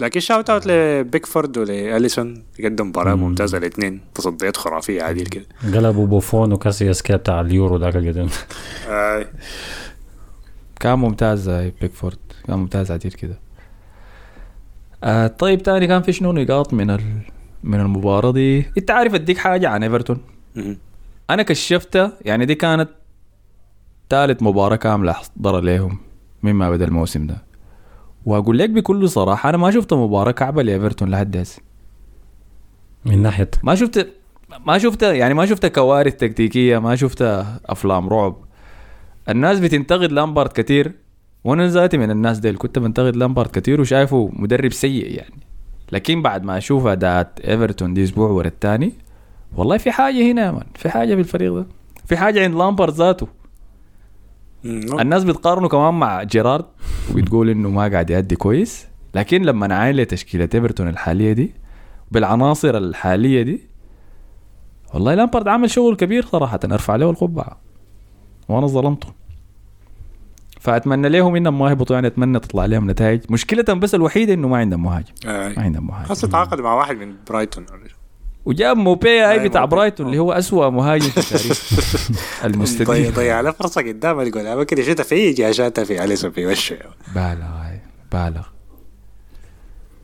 C: لكن shout out لبيكفورد ولأليسون. قدم مباراة ممتازة الاثنين تصديات خرافية عادل كده.
B: قلبوا بوفون وكاسياس كده بتاع اليورو ذاك القديم.
A: كان ممتاز بيكفورد. كان ممتاز عديد كده. آه طيب تاني كان في شنو نقاط من ال... من المباراة دي. إنت عارف أديك حاجة عن
C: إيفرتون.
A: أنا كشفتها يعني دي كانت ثالث مباراة كاملة احضرها لهم مما بدا الموسم ده. وأقول لك بكل صراحة أنا ما شفت مباراة كعبة لإيفرتون لحد هسه
B: من ناحية؟
A: ما شفت ما شفت يعني ما شفت كوارث تكتيكية ما شفت أفلام رعب. الناس بتنتقد لامبارد كتير وأنا ذاتي من الناس ديل كنت بنتقد لامبارد كتير وشايفه مدرب سيء يعني. لكن بعد ما أشوف اداءات إيفرتون دي أسبوع ورا الثاني والله في حاجة هنا يا مان في حاجة بالفريق ده. في حاجة عند لامبارد ذاته. الناس بتقارنه كمان مع جيرارد وبتقول إنه ما قاعد يأدي كويس. لكن لما نعاين لتشكيله إيفرتون الحالية دي بالعناصر الحالية دي والله لامبارد عمل شغل كبير صراحة ارفع له القبعة. وأنا ظلمته. فأتمنى لهم انهم ما يهبطوا يعني أتمنى تطلع لهم نتائج. مشكلتهم بس الوحيدة إنه ما عندهم مهاجم.
C: آه.
A: ما عندهم مهاجم.
C: خاصة تعاقد مع واحد من برايتون.
A: وجاب موبي أي
C: أي
A: بتاع. برايتون اللي هو أسوأ مهاجم في تاريخ
C: ضيع
A: المستدير
C: ضيع له فرصة قدام الجول أنا كده شفتها في جهه شاتها في اليسون في وشه
A: بالغ هاي بالغ.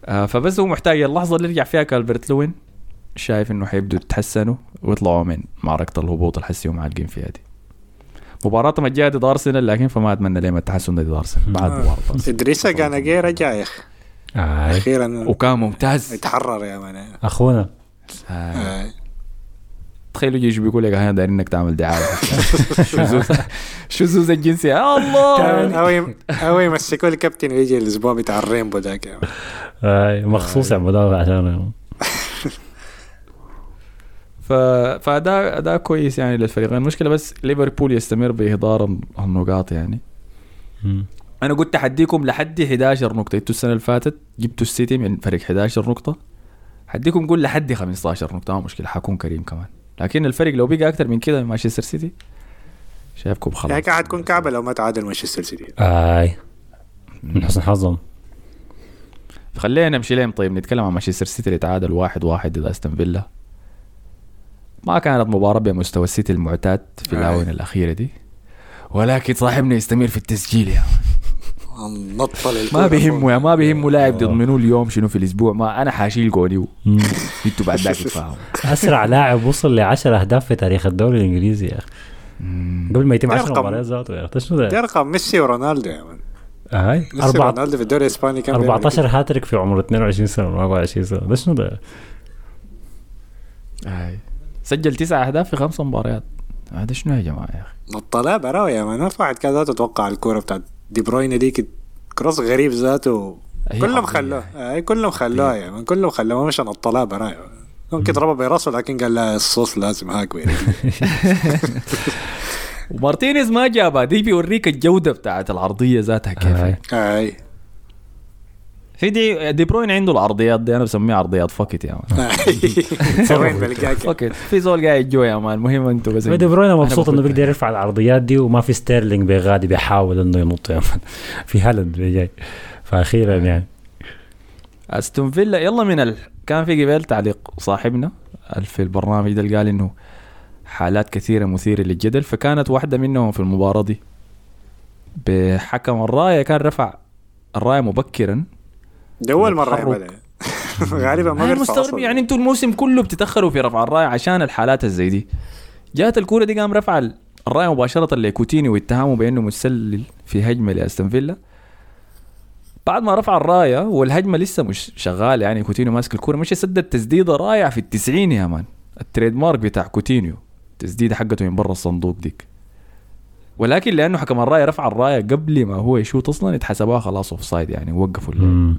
A: آه فبس هو محتاج. اللحظه اللي يرجع فيها كالبرت لوين؟ شايف إنه حيبدوا يتحسنوا ويطلعوا من معركة الهبوط الحسي معلقين فيها دي. مباراتهم الجايه ضد ارسنال لكن فما أتمنى لهم التحسن ضد ارسنال بعد
C: آه.
A: مباراة.
C: إدريسا كان جاي رجع يا أخي
B: آي.
C: أخيرا
A: وكان ممتاز
C: يتحرر يا مان
B: أخونا
A: آه.
C: آه.
A: تخيلوا يجي بيقول لك أنا دايرين إنك تعمل دعاية شذوذ الجنسي يا الله
C: أو أو يمسكوا الكابتن ويجي الأسبوع بتاع الرينبو ذاك.
B: مخصوص يعملوها عشان
A: ف... فده ده كويس يعني للفريقين المشكلة بس ليفربول يستمر باهدار النقاط يعني. أنا قلت حديكم لحد 11 نقطة. إنتوا السنة اللي فاتت جبتوا السيتي من فريق 11 نقطة. حديكم قول لحد 15 نقطة. ما مشكلة حكون كريم كمان. لكن الفرق لو بقى أكثر من كده من مانشستر سيتي شايفكم خلاص.
C: يعني حتكون كعبة لو ما تعادل مانشستر سيتي.
B: آي. من حسن حظهم.
A: خلينا نمشي لهم طيب نتكلم عن مانشستر سيتي اللي تعادل واحد واحد ضد أستون فيلا. ما كانت مباراة بمستوى السيتي المعتاد في. الآونة الأخيرة دي. ولكن صاحبنا يستمر في التسجيل يا ما بيهمه يا ما بيهمه لاعب ضد منو اليوم شنو في الأسبوع. ما أنا حاشيل جوني
B: مم.
A: إنتوا بعد ذاك تتفاهموا
B: أسرع لاعب وصل ل 10 أهداف في تاريخ الدوري الإنجليزي يا أخي. قبل ما يتم
C: ده
B: 10
C: رقم.
B: مباريات ذاته يا أخي. شنو
C: ده؟ ارقام ميسي ورونالدو يا مان.
B: هاي
C: ميسي
B: أربعة
C: ورونالدو في الدوري الإسباني كان بيعمل
B: 14 هاتريك في عمر 22 سنة ولا 24 سنة. ده شنو ده؟
A: هاي سجل تسع أهداف في خمس مباريات. هذا شنو يا جماعة يا أخي؟
C: كده. نطلها براوي يا مان. واحد كان ذاته توقع الكورة بتاعت دي بروين ديك cross غريب ذاته. كلهم. خلوه. أي كلهم خلوها يا مان. كلهم خلوه. مش نطلها براوي. ممكن ضربها براسه لكن قال لا الصوص لازم هاك.
A: ومارتينيز ما جابها. دي بيوريك الجودة بتاعت العرضيه ذاتها كيف.
C: أي.
A: في دي دي بروين عنده العرضيات دي أنا بسميها عرضيات فكت يا مان.
C: بلقاك
A: فكت في زول قاعد جوا يا مان المهم أنتوا بس.
B: دي بروين مبسوط
A: إنه
B: بيقدر يرفع العرضيات دي وما في ستيرلينج بيغادي بيحاول إنه ينط يا مان. في هالاند جاي فاخيرا يعني.
A: أستون فيلا يلا من ال... كان في قبل تعليق صاحبنا في البرنامج ده قال إنه حالات كثيرة مثيرة للجدل فكانت واحدة منهم في المباراة دي. بحكم الراية كان رفع الراية مبكرا.
C: ده أول
A: مرة.
C: يعملها غالبا ما
A: مستغرب. يعني أنتوا الموسم كله بتتأخروا في رفع الرايه عشان الحالات الزي دي جات الكورة دي قام رفع الرايه مباشرة لكوتيني واتهامه بأنه متسلل في هجمة لأستون فيلا بعد ما رفع الراية والهجمة لسه مش شغالة يعني كوتينيو ماسك الكورة مش سدد تسديده رائعه في التسعين يا مان ال trademark بتاع كوتينيو التسديده حقته من برا الصندوق ديك ولكن لأنه حكم الراية رفع الراية قبل ما هو يشوط أصلا اتحسبوها خلاص offside يعني وقفوا اللعب.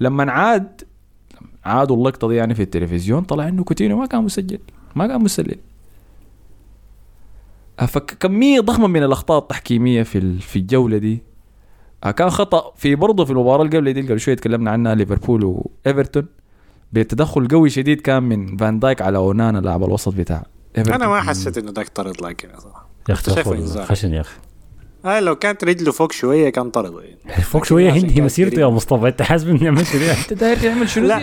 A: لما عاد عادوا اللقطه دي يعني في التلفزيون طلع إنه كوتينيو ما كان مسجل ما كان متسلل آه، فكميه ضخمة من الأخطاء التحكيمية في ال- في الجولة دي. آه، كان خطأ في برضه في المباراة اللي قبل دي اللي قبل شوية تكلمنا عنها ليفربول وإيفرتون. بتدخل قوي شديد كان من فان دايك على أونانا لاعب الوسط بتاع ايفرتون
C: أنا ما حسيت إنه ذاك طرد لكن صراحة
B: يا
C: أخي.
B: خشن يا أخي.
C: آه لو كانت رجله فوق شوية كان طرد يعني.
B: فوق
C: شوية
B: هندي
C: كان
B: مسيرته يا. مصطفى أنت حاسس اني عملت كده
A: أنت داير تعمل شنو
C: لا؟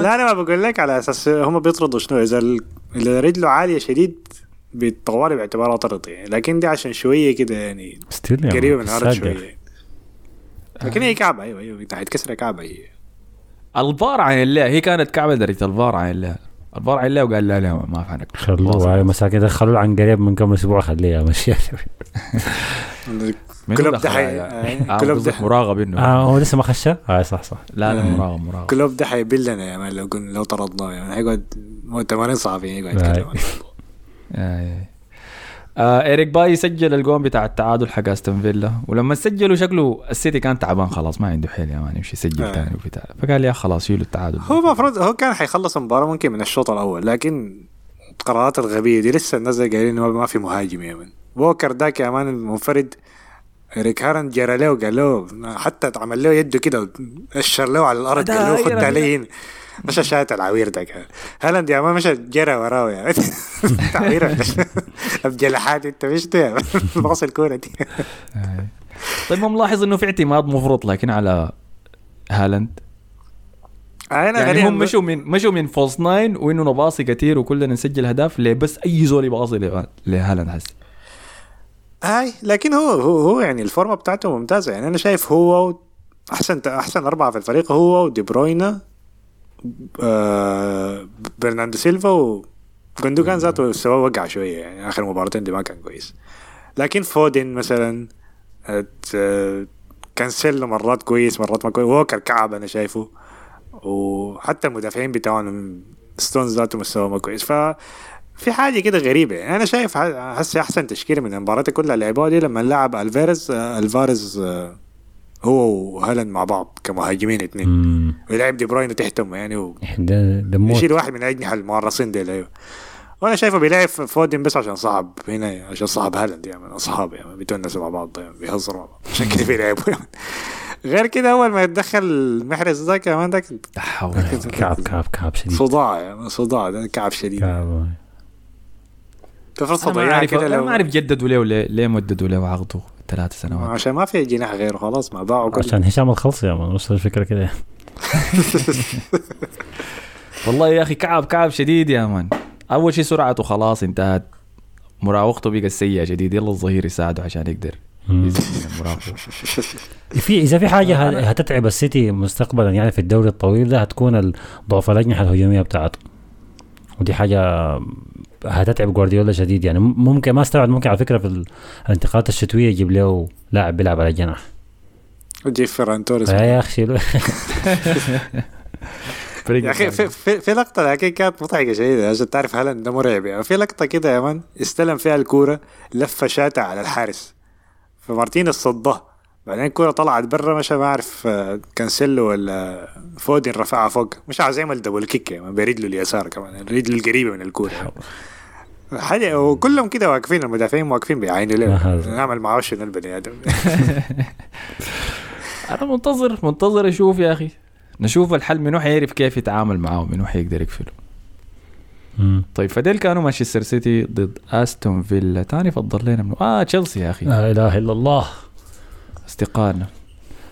C: لا أنا ما بقول لك على أساس هم بيطردوا شنو إذا ال- إذا رجله عالية شديد بالطوالي باعتبارها طرد يعني لكن دي عشان شوية كده يعني
B: قريبة.
C: من الأرض
B: شوية.
C: يعني. لكن هي كعبة أيوه أيوه انت حتكسر كعبة هي
A: الفار عن الله هي كانت كعبة درجه الفار عن الله الفار عن الله وقال لا لا ما فعلك
B: خلوه هاي مساكين دخلوه عن قريب من كم أسبوع خليه مشي
A: منو
C: كلوب ده حي-؟ آه،
A: آه،
C: كلوب ده-
A: مراقب إنه
B: آه هو لسه ما خشها؟ آه صح صح
A: لا لا
C: آه.
A: مراقب مراقب
C: كلوب ده حيبلنا يا مان لو قلنا لو طردناه يعني حيقعد مؤتمرين صحفيين يقعد
B: آه.
C: يتكلم عن الموضوع.
A: آه. آه إيريك باي سجل الجون بتاع التعادل حق أستون فيلا ولما سجلوا شكله السيتي كان تعبان خلاص ما عنده حيل يا مان يمشي يسجل
C: آه.
A: ثاني وبتاع فقال يا خلاص شيلوا التعادل
C: هو المفروض هو كان حيخلص المباراة ممكن من الشوط الأول لكن القرارات الغبية دي لسه الناس قايلين إنه ما في مهاجم يا مان ووكر داك يا مان المنفرد اريك هارن جرى له قال له حتى عمل له يده كده اشر له على الأرض قال له خد علي هنا مشى شات العوير ده كان هالاند يا ما مشى جرى وراه يا. تعوير بجلحات أنت مش ده؟ باص الكورة دي.
A: طيب ما ملاحظ إنه في اعتماد مفرط لكن على هالاند؟
C: أنا
A: يعني هم مشوا من مشوا من فولس ناين وإنه نباصي كثير وكلنا نسجل اهداف ليه بس أي زول يباصي له- لهالاند حسي
C: هاي لكن هو هو هو يعني الفورمة بتاعته ممتازة. يعني أنا شايف هو أحسن أحسن أربعة في الفريق هو ودي بروين آه برناردو سيلفا وجندوجان ذاته سوا وقع شوية. يعني آخر مباراتين دي ما كان كويس. لكن فودن مثلا كانسيلو مرات كويس مرات ما كويس. ووكر كعب أنا شايفه. وحتى المدافعين بتاعهم ستونز ذاته مستوى ما كويس. ف في حاجة كده غريبة. يعني أنا شايف هسه أحسن تشكيلة من المباريات كلها لعبوها دي لما لعب ألفاريز آه، ألفاريز آه، هو وهالاند مع بعض كمهاجمين اثنين
B: مم.
C: ويلعب دي بروين تحتهم يعني و... يشيل واحد من الاجنحه المعرصين ديل أيوه. وأنا شايفه بيلعب فودن بس عشان صاحب هنا عشان صاحب هالاند يعني اصحاب يعني بيتونسوا مع بعض يعني بيهزروا مع بعض. عشان كده بيلعبوا يعني. غير كده أول ما يتدخل محرز ده كمان ده
B: كعب كعب كعب شديد.
C: صداع يعني صداع ده كعب شديد.
B: كعب
A: فرصة
C: ضيعه كده لو
A: ما عارف جددوا ليه ليه مددوا له عقده ثلاث سنوات.
C: عشان ما في جناح غيره خلاص ما باعوا كل
B: عشان هشام الخلصي يا مان وصل الفكرة كده؟
A: والله يا أخي كعب كعب شديد يا مان. أول شيء سرعته خلاص انتهت. مراوغته بقى سيئه شديد يلا الظهير يساعده عشان يقدر
B: في إذا في حاجة ه- هتتعب السيتي مستقبلا يعني في الدوري الطويل ده هتكون ضعف الأجنحة الهجومية بتاعته. ودي حاجة هتتعب جوارديولا شديد يعني. ممكن ما استبعد ممكن على فكرة في ال- الانتقالات الشتوية يجيب له لاعب بيلعب على الجناح
C: وجيب فيران توريس.
B: يا أخي.
C: يا أخي في, في, في لقطة لكن كانت مضحكة شديدة عشان تعرف هالاند ده مرعب يعني. في لقطة كده يا man استلم فيها الكورة لفه شاتا على الحارس. فمارتينيز صدها. بعدين الكورة طلعت برا مشى ما اعرف آه، كانسيلو ولا فودن رفعها فوق. مش عايز يعمل double kick يعني برجله اليسار كمان رجله القريبة من الكورة حاجة وكلهم كده واقفين المدافعين واقفين له
B: هذا.
C: نعمل معاه شنو البني آدم.
A: أنا منتظر منتظر أشوف يا أخي. نشوف الحل منو حيعرف كيف يتعامل معاه منو حيقدر يقفله. طيب فديل كانوا مانشستر سيتي ضد أستون فيلا. تاني فضل لنا منو؟ آه تشيلسي يا أخي.
B: لا إله إلا الله.
A: استقالنا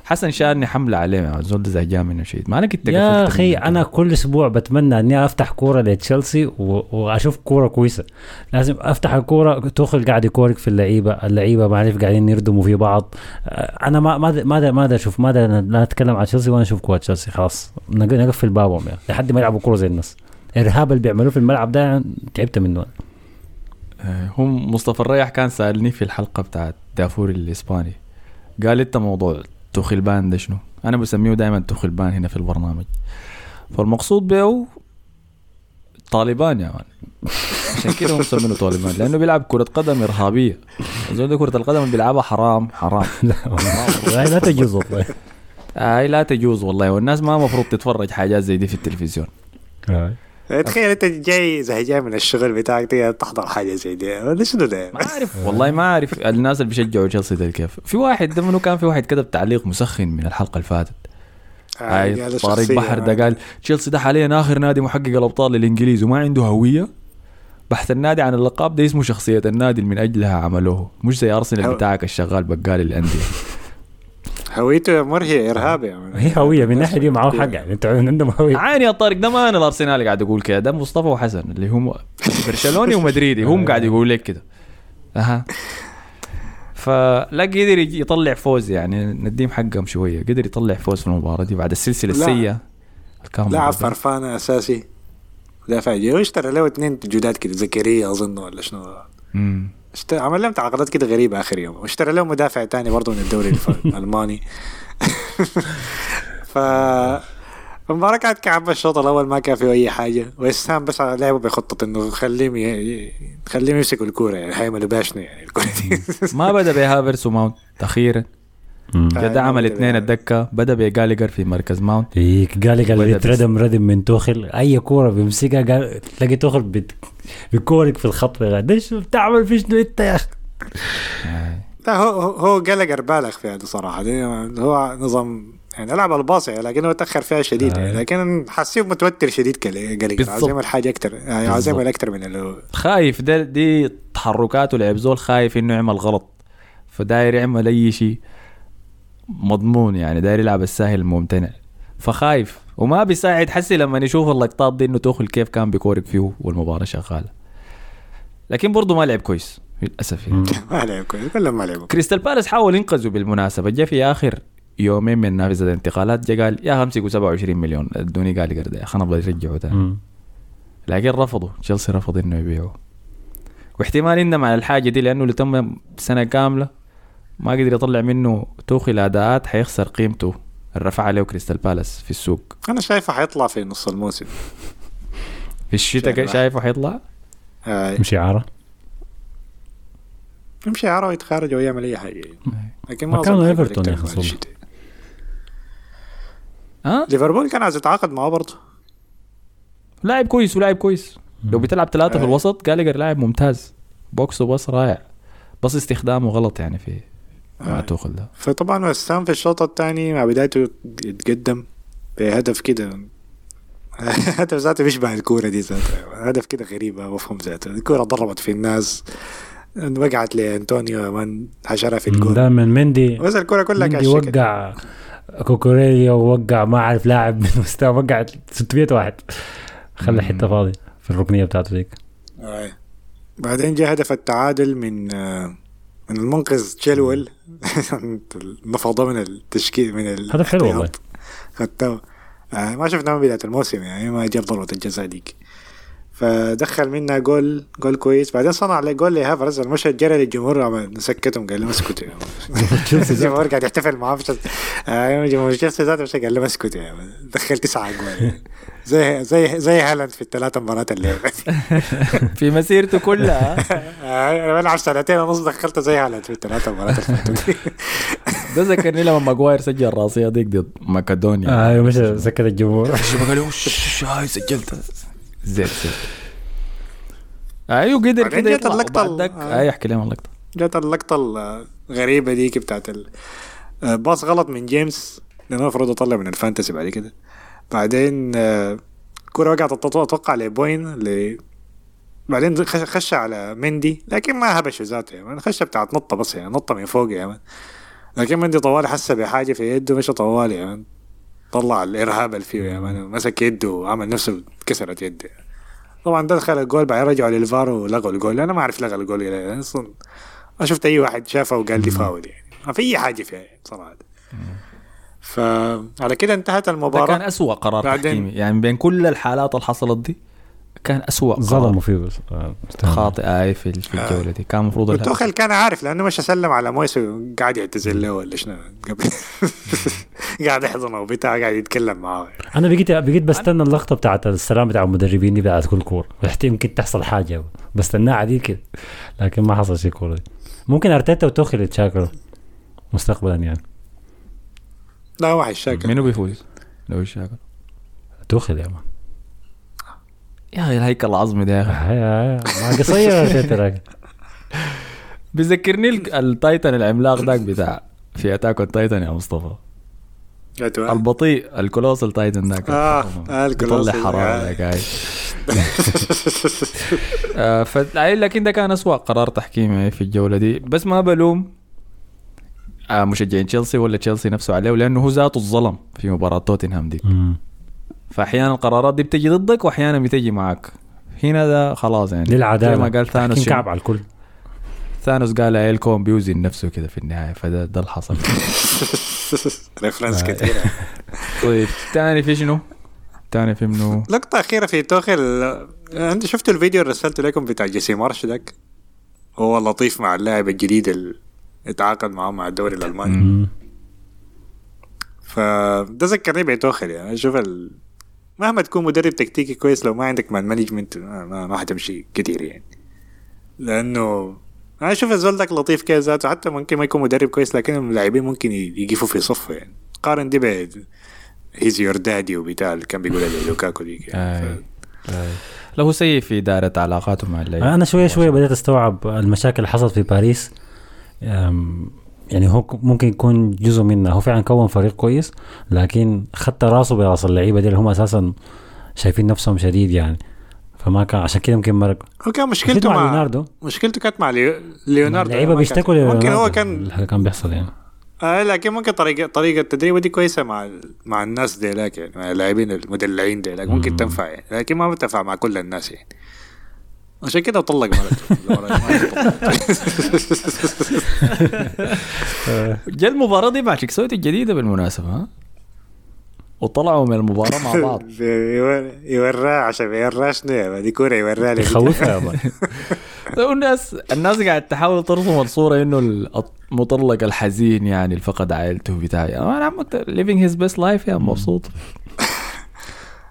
A: حسن شارني حملة عليه يا زول زهجان منه شيء. ما أنا كنت
B: يا
A: أخي.
B: أنا كل أسبوع بتمنى إني أفتح كورة لتشيلسي و- وأشوف كورة كويسة. لازم أفتح الكورة توخل قاعد يكورك في اللعيبة اللعيبة ما عارف قاعدين يردموا في بعض. آه، أنا ما ما ما ما أشوف ما لا أتكلم عن تشيلسي ولا أشوف كورة تشيلسي خلاص. نق- نقفل بابهم يعني لحد ما يلعبوا كورة زي الناس. الارهاب اللي بيعملوه في الملعب ده تعبت منه.
A: آه، هم مصطفى الريح كان سألني في الحلقة بتاعت دافور الإسباني. قال إنت موضوع توخلبان ده شنو؟ أنا بسميه دائما توخلبان هنا في البرنامج. فالمقصود به طالبان يا مان. عشان كده هم مسمينه طالبان لأنه بيلعب كرة قدم إرهابية. زول ده كرة القدم اللي بيلعبها حرام حرام.
B: لا لا تجوز والله.
A: هاي لا تجوز والله والناس ما مفروض تتفرج حاجات زي دي في التلفزيون.
C: تخيل أنت جاي زهجان من الشغل بتاعك تحضر حاجة زي دي. ولا شنو ده؟
A: ما أعرف. والله ما أعرف. الناس اللي بيشجعوا تشيلسي ده كيف في واحد ده منو كان في واحد كتب تعليق مسخن من الحلقة اللي فاتت. هاي
C: هذا
A: طارق بحر ده قال تشيلسي ده حاليا آخر نادي محقق الأبطال للإنجليز وما عنده هوية. بحث النادي عن اللقب ده اسمه شخصية النادي اللي من أجلها عملوه. مش زي
C: أرسنال
A: بتاعك الشغال بقال الأندية.
C: هويته مرهي ارهابي يعني
B: هي هوية من الناحيه دي معاه حق يعني أنت عندهم هوية.
A: عاني يا طارق ده ما أنا الارسنالي قاعد أقول كده ده مصطفى وحسن اللي هم برشلوني ومدريدي هم قاعد يقول لك كده. أها. فلا قدر يطلع فوز يعني نديم حقهم شوية. قدر يطلع فوز في المباراة دي بعد السلسلة. السيئة
C: لاعب. فرفانة أساسي. دافع جاي واشترى له اثنين جداد كده زكريا أظن ولا شنو.
A: مم.
C: اشت- عمل لهم تعاقدات كده غريبة آخر يوم واشترى له مدافع تاني برضه من الدوري الألماني. ف المباراة كانت كعبة الشوط الأول ما كان فيه أي حاجة. وإسهام بس على لعبه بيخطط إنه خليهم ي... خليهم يمسكوا الكورة يعني حيعملوا بها شنو يعني الكورة. دي
A: ما بدأ بهافرس وماونت
B: أخيرا.
C: آه،
A: كده عمل اثنين الدكة. بدأ بجالجر في مركز ماونت.
B: هيك قال قال
A: بدأ
B: لي
A: بس.
B: تردم ردم من توخل أي كورة بيمسكها قال تلاقي توخل بت... بيكورك في الخط. ده شو بتعمل؟ في شنو إنت يا أخي.
C: لا هو هو هو جالجر بالغ في هذا صراحة. دي هو نظام يعني لعب الباصي لكنه تأخر فيها شديد.
B: آه.
C: لكن حاسيه متوتر شديد جالجر. عاوز يعمل حاجة أكثر يعني عاوز يعمل أكثر من اللي هو
A: خايف ده دي تحركاته لعب زول خايف إنه يعمل غلط. فداير يعمل أي شيء. مضمون يعني داير يلعب الساهل الممتنع فخايف. وما بيساعد. حسي لما يشوف اللقطات دي إنه توخل كيف كان بيكورك فيه والمباراة شغالة. لكن برضه ما لعب كويس للأسف يعني.
C: ما لعب كويس. كلهم ما لعبوا
A: كريستال بالاس حاول ينقذوا بالمناسبة. جاء في آخر يومين من نافذة الانتقالات جاء قال يا امسكوا 27 مليون. ادوني قال قرد يا أخي أنا أبغى يرجعوا تاني
B: مم.
A: لكن رفضوا تشيلسي رفض إنه يبيعوه واحتمال يندم على الحاجة دي لأنه اللي تم سنة كاملة ما قدر يطلع منه توخيل اداءات حيخسر قيمته. الرفع عليه كريستال بالاس في السوق.
C: أنا شايفه حيطلع في نص الموسم.
A: في الشتاء
C: شايف.
A: شايفه حيطلع؟
B: مش اعاره
C: يمشي عرا يتخارج ويعمل أي حاجة. لكن
B: ما إيفرتون
C: حيقدر
B: يا.
C: الشتاء.
A: ها؟
C: ليفربول كان عايز يتعاقد معاه برضه.
A: لاعب كويس ولاعب كويس. لو بتلعب ثلاثة في. الوسط جالجر لاعب ممتاز. بوكس وبس رائع. بس استخدامه غلط يعني في مع. توخل ده
C: فطبعا وسام في الشوط الثاني مع بدايته يتقدم. بهدف كده. هدف ذاته بيشبه الكورة دي ذاته. هدف كده غريب ما بفهم ذاته. الكورة ضربت في الناس. وقعت لأنطونيو من حشرها في الجول.
B: ده من مندي.
C: بس الكورة كلها
B: مندي
C: كده.
B: وقع كوكوريليا ووقع ما أعرف لاعب من وسط وقع 600 واحد. خلى حتة فاضية في الركنية بتاعته ديك
C: آه. بعدين جاء هدف التعادل من آه، من المنقذ تشيلويل نفضه من التشكيل من
B: هدف حلو والله.
C: خدته آه ما شفناه من بداية الموسم يعني ما جاب ضربة الجزاء ديك فدخل منا جول جول كويس. بعدين صنع عليه جول لهافرز المشهد جرى للجمهور مسكتهم قال لهم اسكتوا. الجمهور قاعد يحتفل معاه مش جمهور تشيلسي ذاته قال لهم اسكتوا. دخل تسعة جوال زي زي زي هالاند في الثلاث مباريات اللي
A: في مسيرته كلها.
C: آه، أنا بلعب سنتين ونص دخلت زي هالاند في الثلاث مباريات اللي فاتوا.
A: ده ذكرني لما ماجواير سجل راسيه ديك ضد ماكادونيا.
B: أيوه مش سكت الجمهور.
A: قال له "وش، هاي سجلت. زيت زيت أيوه قدر كده
C: جت
A: يطلع.
C: اللقطة
A: وبعد ذاك-
C: ال- آه.
A: أي احكي لهم اللقطة.
C: جت اللقطة الغريبة ديك بتاعت ال- آه، باص غلط من جيمس لأنه المفروض يطلع من الفانتسي بعد كده. بعدين آه، كرة وقعت أتوقع- أتوقع لبوين ل بعدين خش, على مندي لكن ما هبش ذاته يعني خش بتاعت نطة بس يعني نطة من فوق يعني. لكن مندي طوالي حس بحاجة في يده مشى طوالي يعني. طلع الإرهاب اللي فيه يعني. مسك يده وعمل نفسه كسرت يده يعني. طبعا ده دخل الجول بعدين رجعوا للفار ولغوا الجول. أنا ما أعرف لغى الجول. أصلا ما شفت أي واحد شافه وقال لي فاول يعني. ما في أي حاجة فيها يعني صراحة فعلى كده انتهت
A: ده كان أسوأ قرار
C: بعدين-
A: تحكيمي يعني بين كل الحالات اللي حصلت دي كان أسوأ
B: ظلموا
A: قرار
B: فيه بس آه،
A: خاطئ أي في في الجولة دي. كان المفروض.
C: توخل كان عارف لأنه مش سلم على مويس وقاعد يعتذر له ولا شنو. قبل قاعد يحضنه وبتاع قاعد يتكلم معاه.
B: أنا بقيت بقيت بستنى اللقطة بتاعت السلام بتاع المدربين دي بعد كل بحتي يمكن تحصل حاجة بستناها عادي كده لكن ما حصل شيء كورة دي. ممكن أرتيتا وتوخيل يتشاكلوا مستقبلا يعني.
C: لا واحد اتشاكل
A: منو بيفوز؟ لو اتشاكل
B: توخيل يا man
A: يا أخي الهيكل العظمي ده يا أخي
B: هاي- ما قصير ارتيتا لكن.
A: بيذكرني ال- ال titan العملاق ذاك بتاع في Attack ال Titan يا مصطفى. البطيء ال colossal titan ذاك
C: آه، آه،
A: بيطلع
C: ال colossal.
A: حراره
C: آه.
A: ذاك هاي آه، لكن ده كان أسوأ قرار تحكيمي في الجولة دي بس ما بلوم آه، مشجعين تشيلسي ولا تشيلسي نفسه عليه لأنه هو ذاته الظلم في مباراة توتنهام دي
B: مم.
A: فأحيانا القرارات دي بتجي ضدك وأحيانا بتجي معك. هنا ده خلاص يعني.
B: دي العداله
A: زي ما قال ثانوس؟
B: كعب على الكل.
A: ثانوس قال ايلكون بيوزن نفسه كده في النهاية فده ده اللي حصل.
C: ريفرنس
A: آه.
C: كثيره
A: طيب تاني في شنو؟ تاني في منه
C: لقطة أخيرة في توخيل أنت شفتوا الفيديو اللي رسلته لكم بتاع جيسي مارش ذاك هو لطيف مع اللاعب الجديد اتعاقد معاه مع الدوري الألماني.
B: مم.
C: فده ذكرني بتوخيل يعني. شوف ال... مهما تكون مدرب تكتيكي كويس لو ما عندك man management ما, ما, ما حتمشي كتير يعني. لأنه أنا أشوف الزول ذاك لطيف كده ذاته حتى ممكن ما يكون مدرب كويس لكن اللاعبين ممكن يقفوا في صفه يعني. قارن دي ب he's your daddy وبتاع اللي كان بيقولها لوكاكو ديك يعني.
A: آي. له سيء في إدارة علاقاته مع اللعيبة.
B: أنا شوية شوية بديت أستوعب المشاكل اللي حصلت في باريس. يعني هو ممكن يكون جزء منه. هو فعلا كون فريق كويس لكن خدت راسه براس اللعيبة دي اللي هم أساسا شايفين نفسهم شديد يعني. فما كان عشان كده يمكن مرق
C: هو كان
B: مشكلته مع
C: مع
B: ليوناردو.
C: مشكلته كانت مع ليو- ليوناردو.
B: اللعيبة
C: ما
B: بيشتكوا
C: كانت- ممكن هو
B: ليوناردو
C: كان
B: اللي كان بيحصل يعني.
C: آه لكن ممكن طريقة طريقة تدريبه دي كويسة مع مع الناس ديلاك يعني مع اللاعبين المدلعين ديلاك. ممكن
B: مم.
C: تنفع يعني لكن ما بتنفع مع كل الناس يعني. عشان كده طلق مرته
A: جا المباراة دي مع شيكسوتي الجديدة بالمناسبة ها؟ وطلعوا من المباراة مع بعض.
C: يوراه عشان يوراه شنو دي كورة يوراه لي.
B: يخوفها يا man.
A: الناس الناس قاعد تحاول ترسم الصورة إنه المطلق الحزين يعني اللي فقد عائلته بتاعي أنا عمك living his best life يا مبسوط.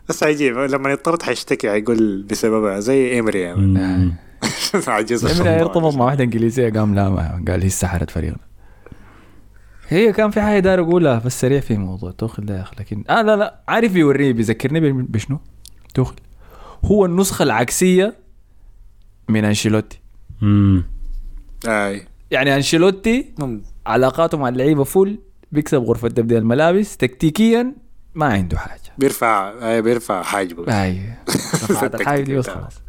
C: بس عجيب لما يضطر حيشتكي حيقول بسببها زي إيمري يعني
A: امري. يرتبط مع واحدة إنجليزية قام لا قال هي سحرت فريقنا هي كان في حاجة داير أقولها بس سريع في موضوع توخل ده يا أخي لكن آه لا لا عارف بيوريني بيذكرني بشنو؟ توخل هو النسخة العكسية من أنشيلوتي
B: مم.
C: أي
A: يعني
C: أنشيلوتي.
A: علاقاته مع اللعيبة فل بيكسب غرفة تبديل الملابس تكتيكيا ما عنده حاجة
C: بيرفع اي بيرفع حاجبه.
A: اي رفعت الحاجة دي بس خلاص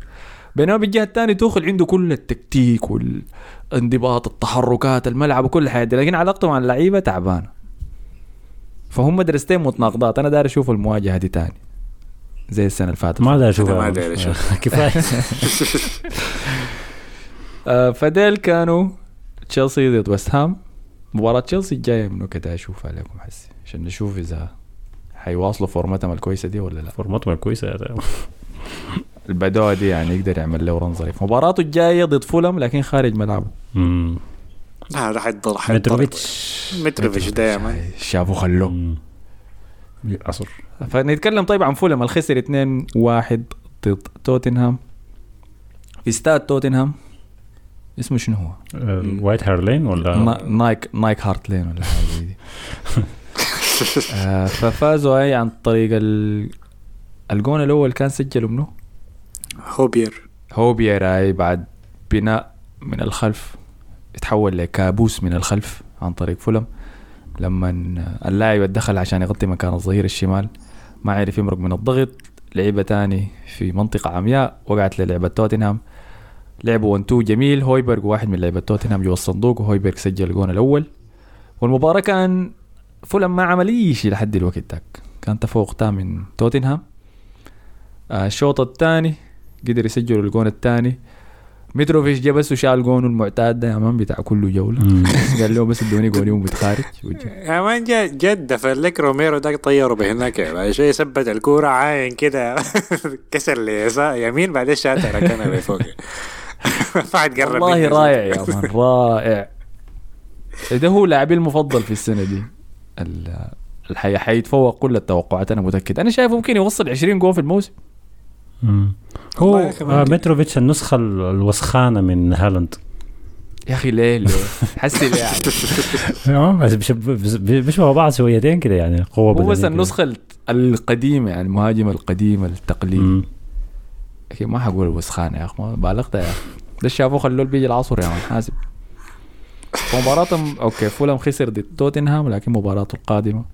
A: بينما بالجهه الثانية توخل عنده كل التكتيك والانضباط التحركات الملعب وكل حاجة دي لكن علاقته مع اللعيبة تعبانة. فهم مدرستين متناقضات. أنا داير أشوف المواجهة دي تاني. زي السنة اللي فاتت.
B: ما داير أشوفها.
C: ما داير أشوفها.
B: كفاية.
A: آه، فديل كانوا تشيلسي ضد ويست هام. مباراة تشيلسي الجاية منو كده أشوفها لكم حسي؟ عشان نشوف إذا حيواصلوا فورمتهم الكويسة دي ولا لا؟
B: فورماتهم كويسه يا زلمة.
A: البدوة دي يعني يقدر يعمل له run ظريف. مباراته الجاية ضد فولهام لكن خارج ملعبه.
B: مم.
C: لا راح يضل حيضرب.
B: متروفيتش.
C: متروفيتش دائما
A: شافوا خلوه.
B: عصر.
A: فنتكلم طيب عن فولهام. الخسر 2 1 ضد توتنهام. في استاد توتنهام اسمه شنو هو؟
B: الوايت هارت لين ولا؟
A: نا- نايك نايك هارت لين ولا حاجة زي دي. آه، ففازوا اي عن طريق ال... الجون الأول كان سجله منه
C: هويبير.
A: هويبير اي بعد بناء من الخلف يتحول لكابوس من الخلف عن طريق فولم. لما اللاعب اتدخل عشان يغطي مكان الظهير الشمال ما عرف يمرق من الضغط. لعبة تاني في منطقة عمياء وقعت للعبة توتنهام. لعبوا 1 2 جميل. هويبرغ واحد من لعيبة توتنهام جوا الصندوق وهويبرغ سجل الجون الأول. والمباراة كان فولم ما عمل أي شيء لحد الوقت داك كان تفوق تام من توتنهام. آه، الشوط الثاني قدر يسجل الجون الثاني. متروفيتش جا بس وشال جونه المعتاد ده يا man بتاع كل جولة.
C: مم.
A: قال له بس ادوني جوني ومتخارج.
C: يا man جا جد دفن لك روميرو ده طيره بهناك. بعد شوي ثبت الكورة عاين كده. كسر ليسار يمين بعدين شاتها ركنها بفوق فعد قرب
A: والله. رائع يا man رائع. ده هو لاعبي المفضل في السنة دي. ال- الحي حيتفوق كل التوقعات. أنا متأكد. أنا شايف ممكن يوصل 20 جول في الموسم.
B: مم. هو
C: ما
B: آه،. متروفيتش النسخة ال- الوسخانة من هالاند.
A: يا أخي ليه ليه؟ حسي ليه يعني؟
B: آه، بس بيشب- بس- بيشبهوا بعض شويتين كده يعني قوة
A: هو بس. النسخة القديمة يعني المهاجم القديم التقليدي. أكيد ما حقول وسخان يا اخ ما بالغت يا اخ ده شافوه خلوه بيجي العصر يا مان حاسب. مباراتهم okay فولهام خسر ضد توتنهام لكن مباراته القادمة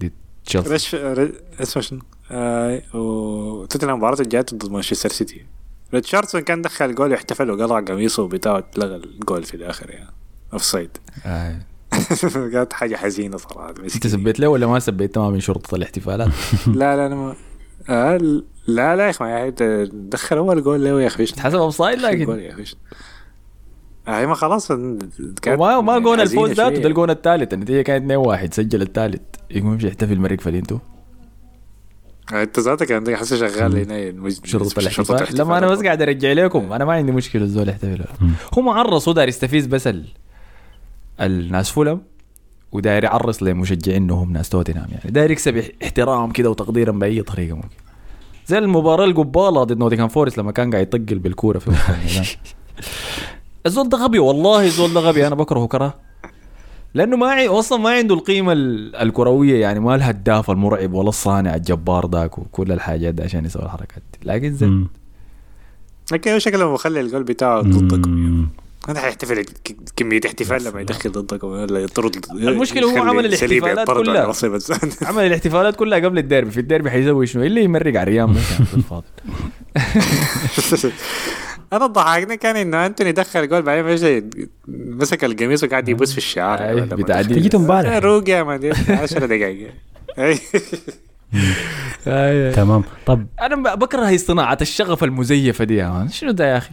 A: ضد تشيلسي.
C: رش اسمه شنو؟ آه وتوتنهام مباراة الجاية ضد مانشستر سيتي. ريتشاردسون كان دخل جول يحتفل وقطع قميصه بتاعه اتلغى الجول في الآخر يعني. offside
A: آه.
C: كانت حاجة حزينة صراحة
A: أنت
C: مسكين.
A: سبيت له ولا ما سبيت؟ تمام من شرطة الاحتفالات.
C: لا لا أنا ما آه لا لا يا أخي يعني دخل أول جول له يا أخي
A: حسب offside
C: جول
A: لكن
C: آه ما خلاص
A: وما ما جون
C: حزينة
A: الفوز ذاته. ده الجون الثالث. النتيجة كانت 2 1 سجل الثالث. يقوم يمشي يحتفل مرق فنيلتو
C: آه، أنت ذاتك عندك حاسس شغال هنا المج-
A: شرطة الاحتفال. لما أنا بس قاعد أرجع لكم. أنا ما عندي مشكلة الزول يحتفل. معرص هو داير يستفيز بس ال... الناس فولهام وداير يعرص لمشجعين إنهم ناس توتنهام يعني. داير يكسب اح- احترام كده وتقديرا بأي طريقة ممكن. زي المباراة القبالة ضد نوتنغهام فورست لما كان قاعد يطقل بالكوره في الزول ده غبي والله الزول ده غبي أنا بكرهه كره لأنه ما عي... أصلا ما عنده القيمة ال- الكروية يعني ما الهداف المرعب ولا الصانع الجبار ذاك وكل الحاجات دي عشان يسوي الحركات دي. لكن
B: مم.
C: لكن هو شكله مخلي الجول بتاعه ضدك.
B: مم.
C: أنا حيحتفل ك- كمية احتفال لما يدخل ضدك. ولا يطرد
A: المشكلة هو عمل الاحتفالات كلها. عمل الاحتفالات كلها قبل الديربي. في الديربي حيسوي شنو؟ الا يمرق على الريال في الفاضل
C: أنا ضحكني كان إنه أنتوني دخل جول بعدين مشى مسك القميص وقاعد يبوس في لما
A: بتاع. دي.
B: جيتوا امبارح.
C: روق يا man 10 دقائق.
B: تمام. طب
A: أنا بكره صناعة الشغف المزيفة دي يا man شنو ده يا
C: أخي.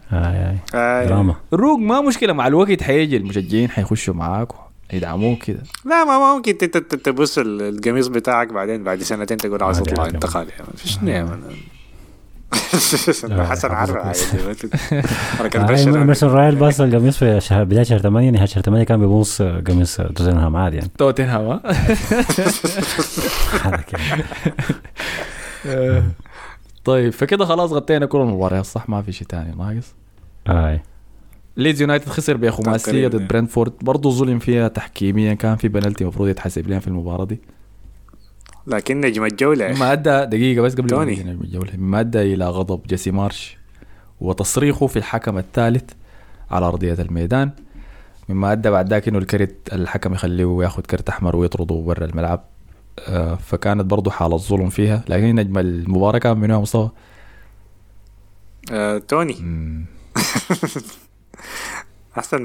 B: دراما.
A: الروق ما مشكلة. مع الوقت حيجي المشجعين حيخشوا معاك يدعموك كده.
C: لا ما ممكن تبوس ال- القميص بتاعك بعدين بعد سنتين تقول عاوز اطلع
B: عادي.
C: انتقال يا man فيش يا man
B: لا،
C: حسن دي. حركة
B: آي،
C: البشر
B: إيمرسون رويال باس القميص في شهر بداية شهر 8 نهاية شهر 8 كان بيبوس قميص توتنهام عادي يعني.
A: توتنهام
B: كده.
A: طيب فكده خلاص غطينا كل المباريات صح؟ ما في شيء تاني ناقص؟
B: إي.
A: ليدز يونايتد خسر بخماسيه. ضد برنتفورد. برضه ظلم فيها تحكيميا كان في بنالتي المفروض يتحسب لهم في المباراة دي.
C: لكن نجم الجولة.
A: مما ادى دقيقة بس قبل ما
C: توني.
A: نجم الجولة مما ادى إلى غضب جيسي مارش وتصريخه في الحكم الثالث على أرضية الميدان مما ادى بعد ذاك إنه الكرت الحكم يخليه ياخذ كرت أحمر ويطرده برا الملعب آه، فكانت برضه حالة ظلم فيها لكن نجم المباراة كان منو مصطفى؟
C: آه، توني. أحسن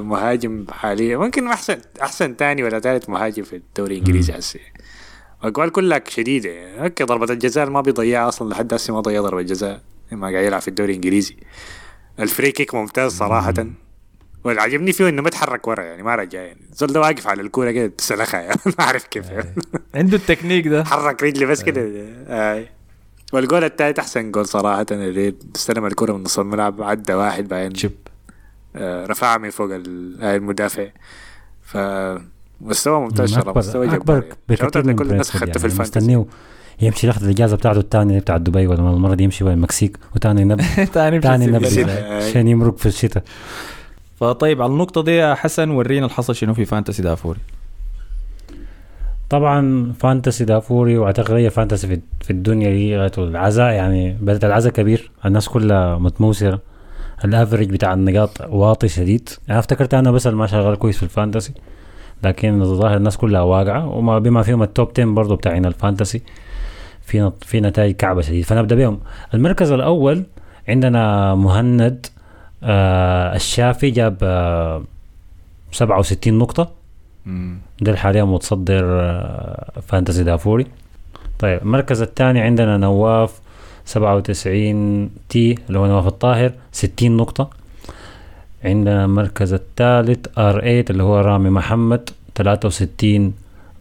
C: مهاجم حاليا ممكن أحسن أحسن ثاني ولا ثالث مهاجم في الدوري الإنجليزي هسه أقوال كلها شديدة. okay ضربة الجزاء ما بيضيعها أصلا لحد هسه ما ضيع ضربة جزاء. ما قاعد يلعب في الدوري الإنجليزي. ال free kick ممتاز صراحة. واللي عجبني فيه إنه ما تحرك ورا يعني ما رجع. يعني زول ده واقف على الكورة كده سلخها يعني ما أعرف كيف. يعني.
A: عنده التكنيك ده.
C: حرك رجلي بس كده. آي. والجول الثالث أحسن جول صراحة. اللي استلم الكرة من نص الملعب عدى واحد بعدين.
A: chip
C: آه، رفعها من فوق ال- آه، المدافع. ف مستوى ممتاز
B: مم،
C: شرف
B: اكبر
C: مستوى
B: أكبر
C: جبار
B: بكثير من
C: لكل الناس خدته في
B: يعني
C: الفانتسي
B: مستنيه يمشي ياخذ الاجازه بتاعته الثانية بتاع دبي ولا المره دي يمشي وين؟ المكسيك وثاني
A: تاني
B: ثاني
A: السبيل.
C: السبيل.
B: عشان يمرق في الشتاء.
A: فطيب على النقطة دي يا حسن ورينا الحصل شنو في Fantasy دافوري.
B: طبعا Fantasy دافوري وأعتقد هي Fantasy في, في الدنيا دي غاية العزاء. يعني بدأت العزاء كبير الناس كلها متموسرة. ال average بتاع النقاط واطي شديد. أنا افتكرت أنا بس اللي ما شغال كويس في ال Fantasy. لكن الظاهر الناس كلها واقعة وما بما فيهم ال top 10 برضو بتاعين ال Fantasy في في نتائج كعبة شديد فنبدأ بهم. المركز الأول عندنا مهند آه الشافي جاب آه 67 نقطة. ده حاليا متصدر آه، Fantasy دافوري. طيب المركز الثاني عندنا نواف 97 T اللي هو نواف الطاهر 60 نقطة. عندنا المركز الثالث R 8 اللي هو رامي محمد 63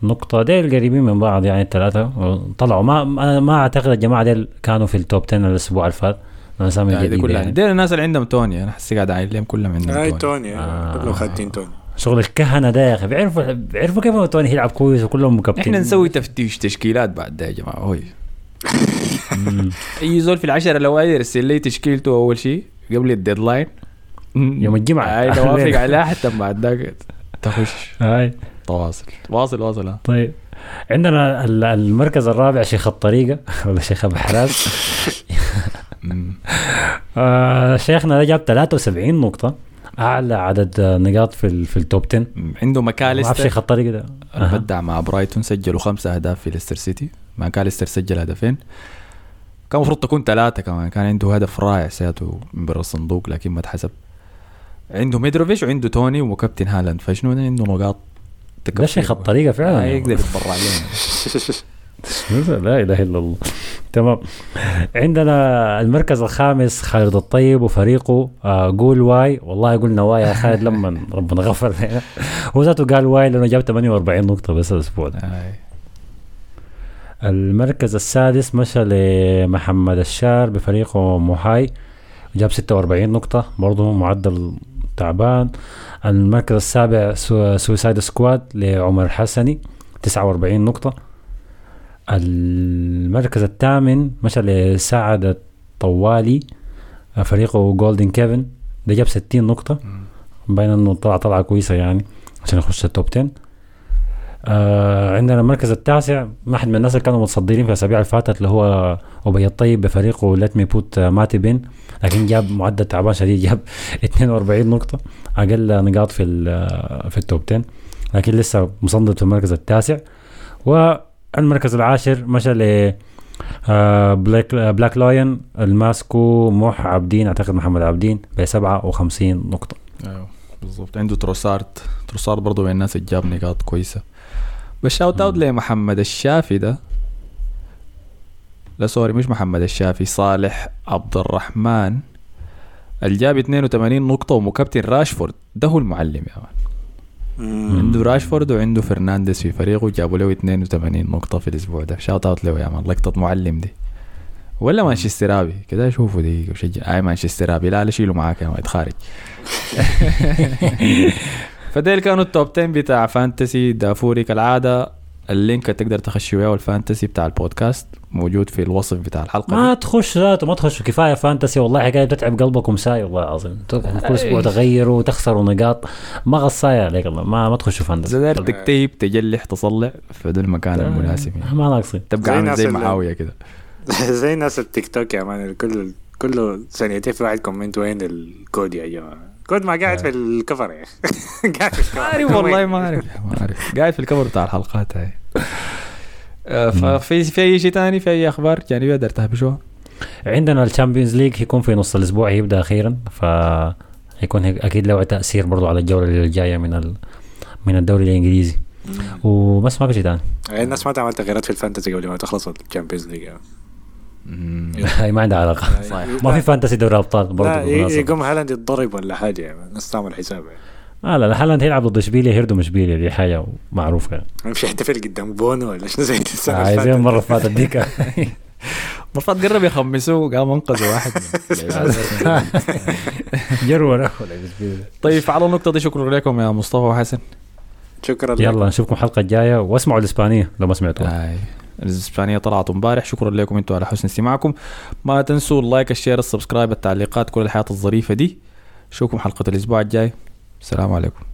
B: نقطة. ديل قريبين من بعض يعني الثلاثة. طلعوا. ما ما, ما أعتقد الجماعة ديل كانوا في ال top 10 الأسبوع اللي فات الاسامي
A: يعني دي
B: الجديدة
A: كلها.
B: يعني.
A: دي الناس اللي عندهم توني. أنا حسي قاعد عايل لهم كلهم عندهم
C: اي
A: توني.
C: توني.
B: آه.
C: كلهم خادين توني.
B: شغل الكهنة ده يا أخي. بيعرفوا بيعرفوا كيف توني يلعب كويس وكلهم مكابتين
A: إحنا نسوي تفتيش تشكيلات بعد ده يا جماعة. هوي
B: مم.
A: أي زول في العشرة الأوائل يرسل لي تشكيلته أول شيء قبل ال deadline
B: يوم الجمعة.
A: اي نوافق عليها حتى بعد ذاك. تخش.
B: هاي.
A: تواصل. واصل واصل. ها.
B: طيب. عندنا ال- المركز الرابع شيخ الطريقة. ولا شيخ أبو حراس. آه شيخنا ده جاب 73 نقطة. أعلى عدد نقاط في في ال top 10
A: عنده ماكاليستر
B: شيخ الطريقة ده.
A: بدع مع برايتون سجلوا خمسة أهداف في ليستر سيتي. ماكاليستر سجل هدفين. كان المفروض تكون ثلاثة كمان. كان عنده هدف رائع سياته من برا الصندوق لكن ما اتحسب. عنده ميتروفيتش وعنده توني وكابتن هالاند. فشنو ده عنده نقاط
B: ده شيخ الطريقة فعلا.
A: آه يقدر يتبرع لنا
B: لا إله إلا الله. تمام. عندنا المركز الخامس خالد الطيب وفريقه آه قول واي. والله قلنا واي يا خالد لما ربنا غفر لنا. هو ذاته قال واي لأنه جاب 48 نقطة بس الأسبوع ده.
A: آه.
B: المركز السادس مشى لمحمد الشار بفريقه موهاي جاب 46 نقطة برضه معدل تعبان المركز السابع su- Suicide Squad لعمر حسني 49 نقطة. المركز الثامن مشى لسعد الطوالي فريقه Golden كيفن ده جاب 60 نقطة. باين إنه طلع طلعة كويسة يعني عشان يخش ال top 10 آه عندنا المركز التاسع. واحد من الناس اللي كانوا متصدرين في الاسابيع اللي فاتت اللي هو أبي الطيب بفريقه let me put Matip in لكن جاب معدل تعبان شديد جاب 42 نقطة أقل نقاط في ال- في ال top 10 لكن لسه مصنف في المركز التاسع. والمركز العاشر مشى ل آه، Black Black Line الماسكو موح عابدين أعتقد محمد عابدين ب 57 نقطة.
A: أيوه بالضبط. عنده تروسارد تروسارد برضه من الناس اللي جاب نقاط كويسة. بس shout out لمحمد الشافي ده؟ لا sorry مش محمد الشافي صالح عبد الرحمن. اللي جاب 82 نقطة ومكابتن راشفورد ده هو المعلم يا man. عنده راشفورد وعنده فرنانديز في فريقه جابوا له 82 نقطة في الأسبوع ده. shout out له يا man لقطة معلم دي. ولا مانشسترابي كده شوفوا دي وشجع اي مانشسترابي لا لا شيلوا معاك يا man اتخارج فديل كانوا ال top 10 بتاع Fantasy دافوري كالعادة. ال link اللي تقدر تخش وياه ال Fantasy بتاع البودكاست موجود في الوصف بتاع الحلقة
B: ما
A: دي.
B: تخش ذاته ما تخش. كفاية Fantasy والله حكاية بتتعب قلبكم ساي والله العظيم. كل
A: أسبوع.
B: تغيروا تخسروا نقاط. ما غصاية عليك الله ما ما تخشوا
A: Fantasy داير تكتيب تجلح تصلع. فده المكان المناسب يعني.
B: ما ناقصين.
A: تبقى
C: زي
A: عامل زي معاوية كده.
C: زي الناس التيك توك يا man. كل كله ثانيتين في واحد comment وين الكود يا جماعة. كود ما قاعد في ال cover يا أخي قاعد في ال cover.
A: ما أعرف والله ما أعرف ما أعرف. قاعد في ال cover بتاع الحلقات هاي. آه، ففي في أي شيء ثاني في أي أخبار؟ جانبيه قدرت تهبشوها
B: عندنا ال Champions League هيكون في نص الأسبوع هيبدأ أخيرا ف هيكون هيك- أكيد له تأثير برضو على الجولة اللي جاية من ال... من الدوري الإنجليزي. وبس ما في شيء ثاني
C: الناس ما تعمل تغييرات في ال Fantasy قبل ما تخلص ال Champions League.
B: هي ما عندها علاقة.
A: صحيح.
B: ما في Fantasy دوري ابطال بالمناسبة.
C: يقوم هالاند يتضرب ولا حاجة يعني الناس تعمل حساب يعني
B: آه لا لا هالاند هيلعب ضد إشبيليا هيردو إشبيليا دي حاجة معروفة. يعني
C: يمشي يحتفل قدام بونو ولا شنو زي السنة
B: آه
C: اللي
B: زي
C: فاتت.
B: المرة اللي فاتت ديك.
A: مرات قرب يخمسوه قام انقذوا واحد. من-
B: جروا.
A: طيب على النقطة دي شكرا لكم يا مصطفى وحسن.
C: شكرا لك
B: يلا نشوفكم الحلقة الجاية. واسمعوا الإسبانية لو ما سمعتوها.
A: هاي. الإسبانية طلعت امبارح. شكرا لكم أنتم على حسن استماعكم. ما تنسوا ال like ال share ال subscribe التعليقات كل الحياة الظريفة دي. اشوفكم حلقة الأسبوع الجاي. السلام عليكم.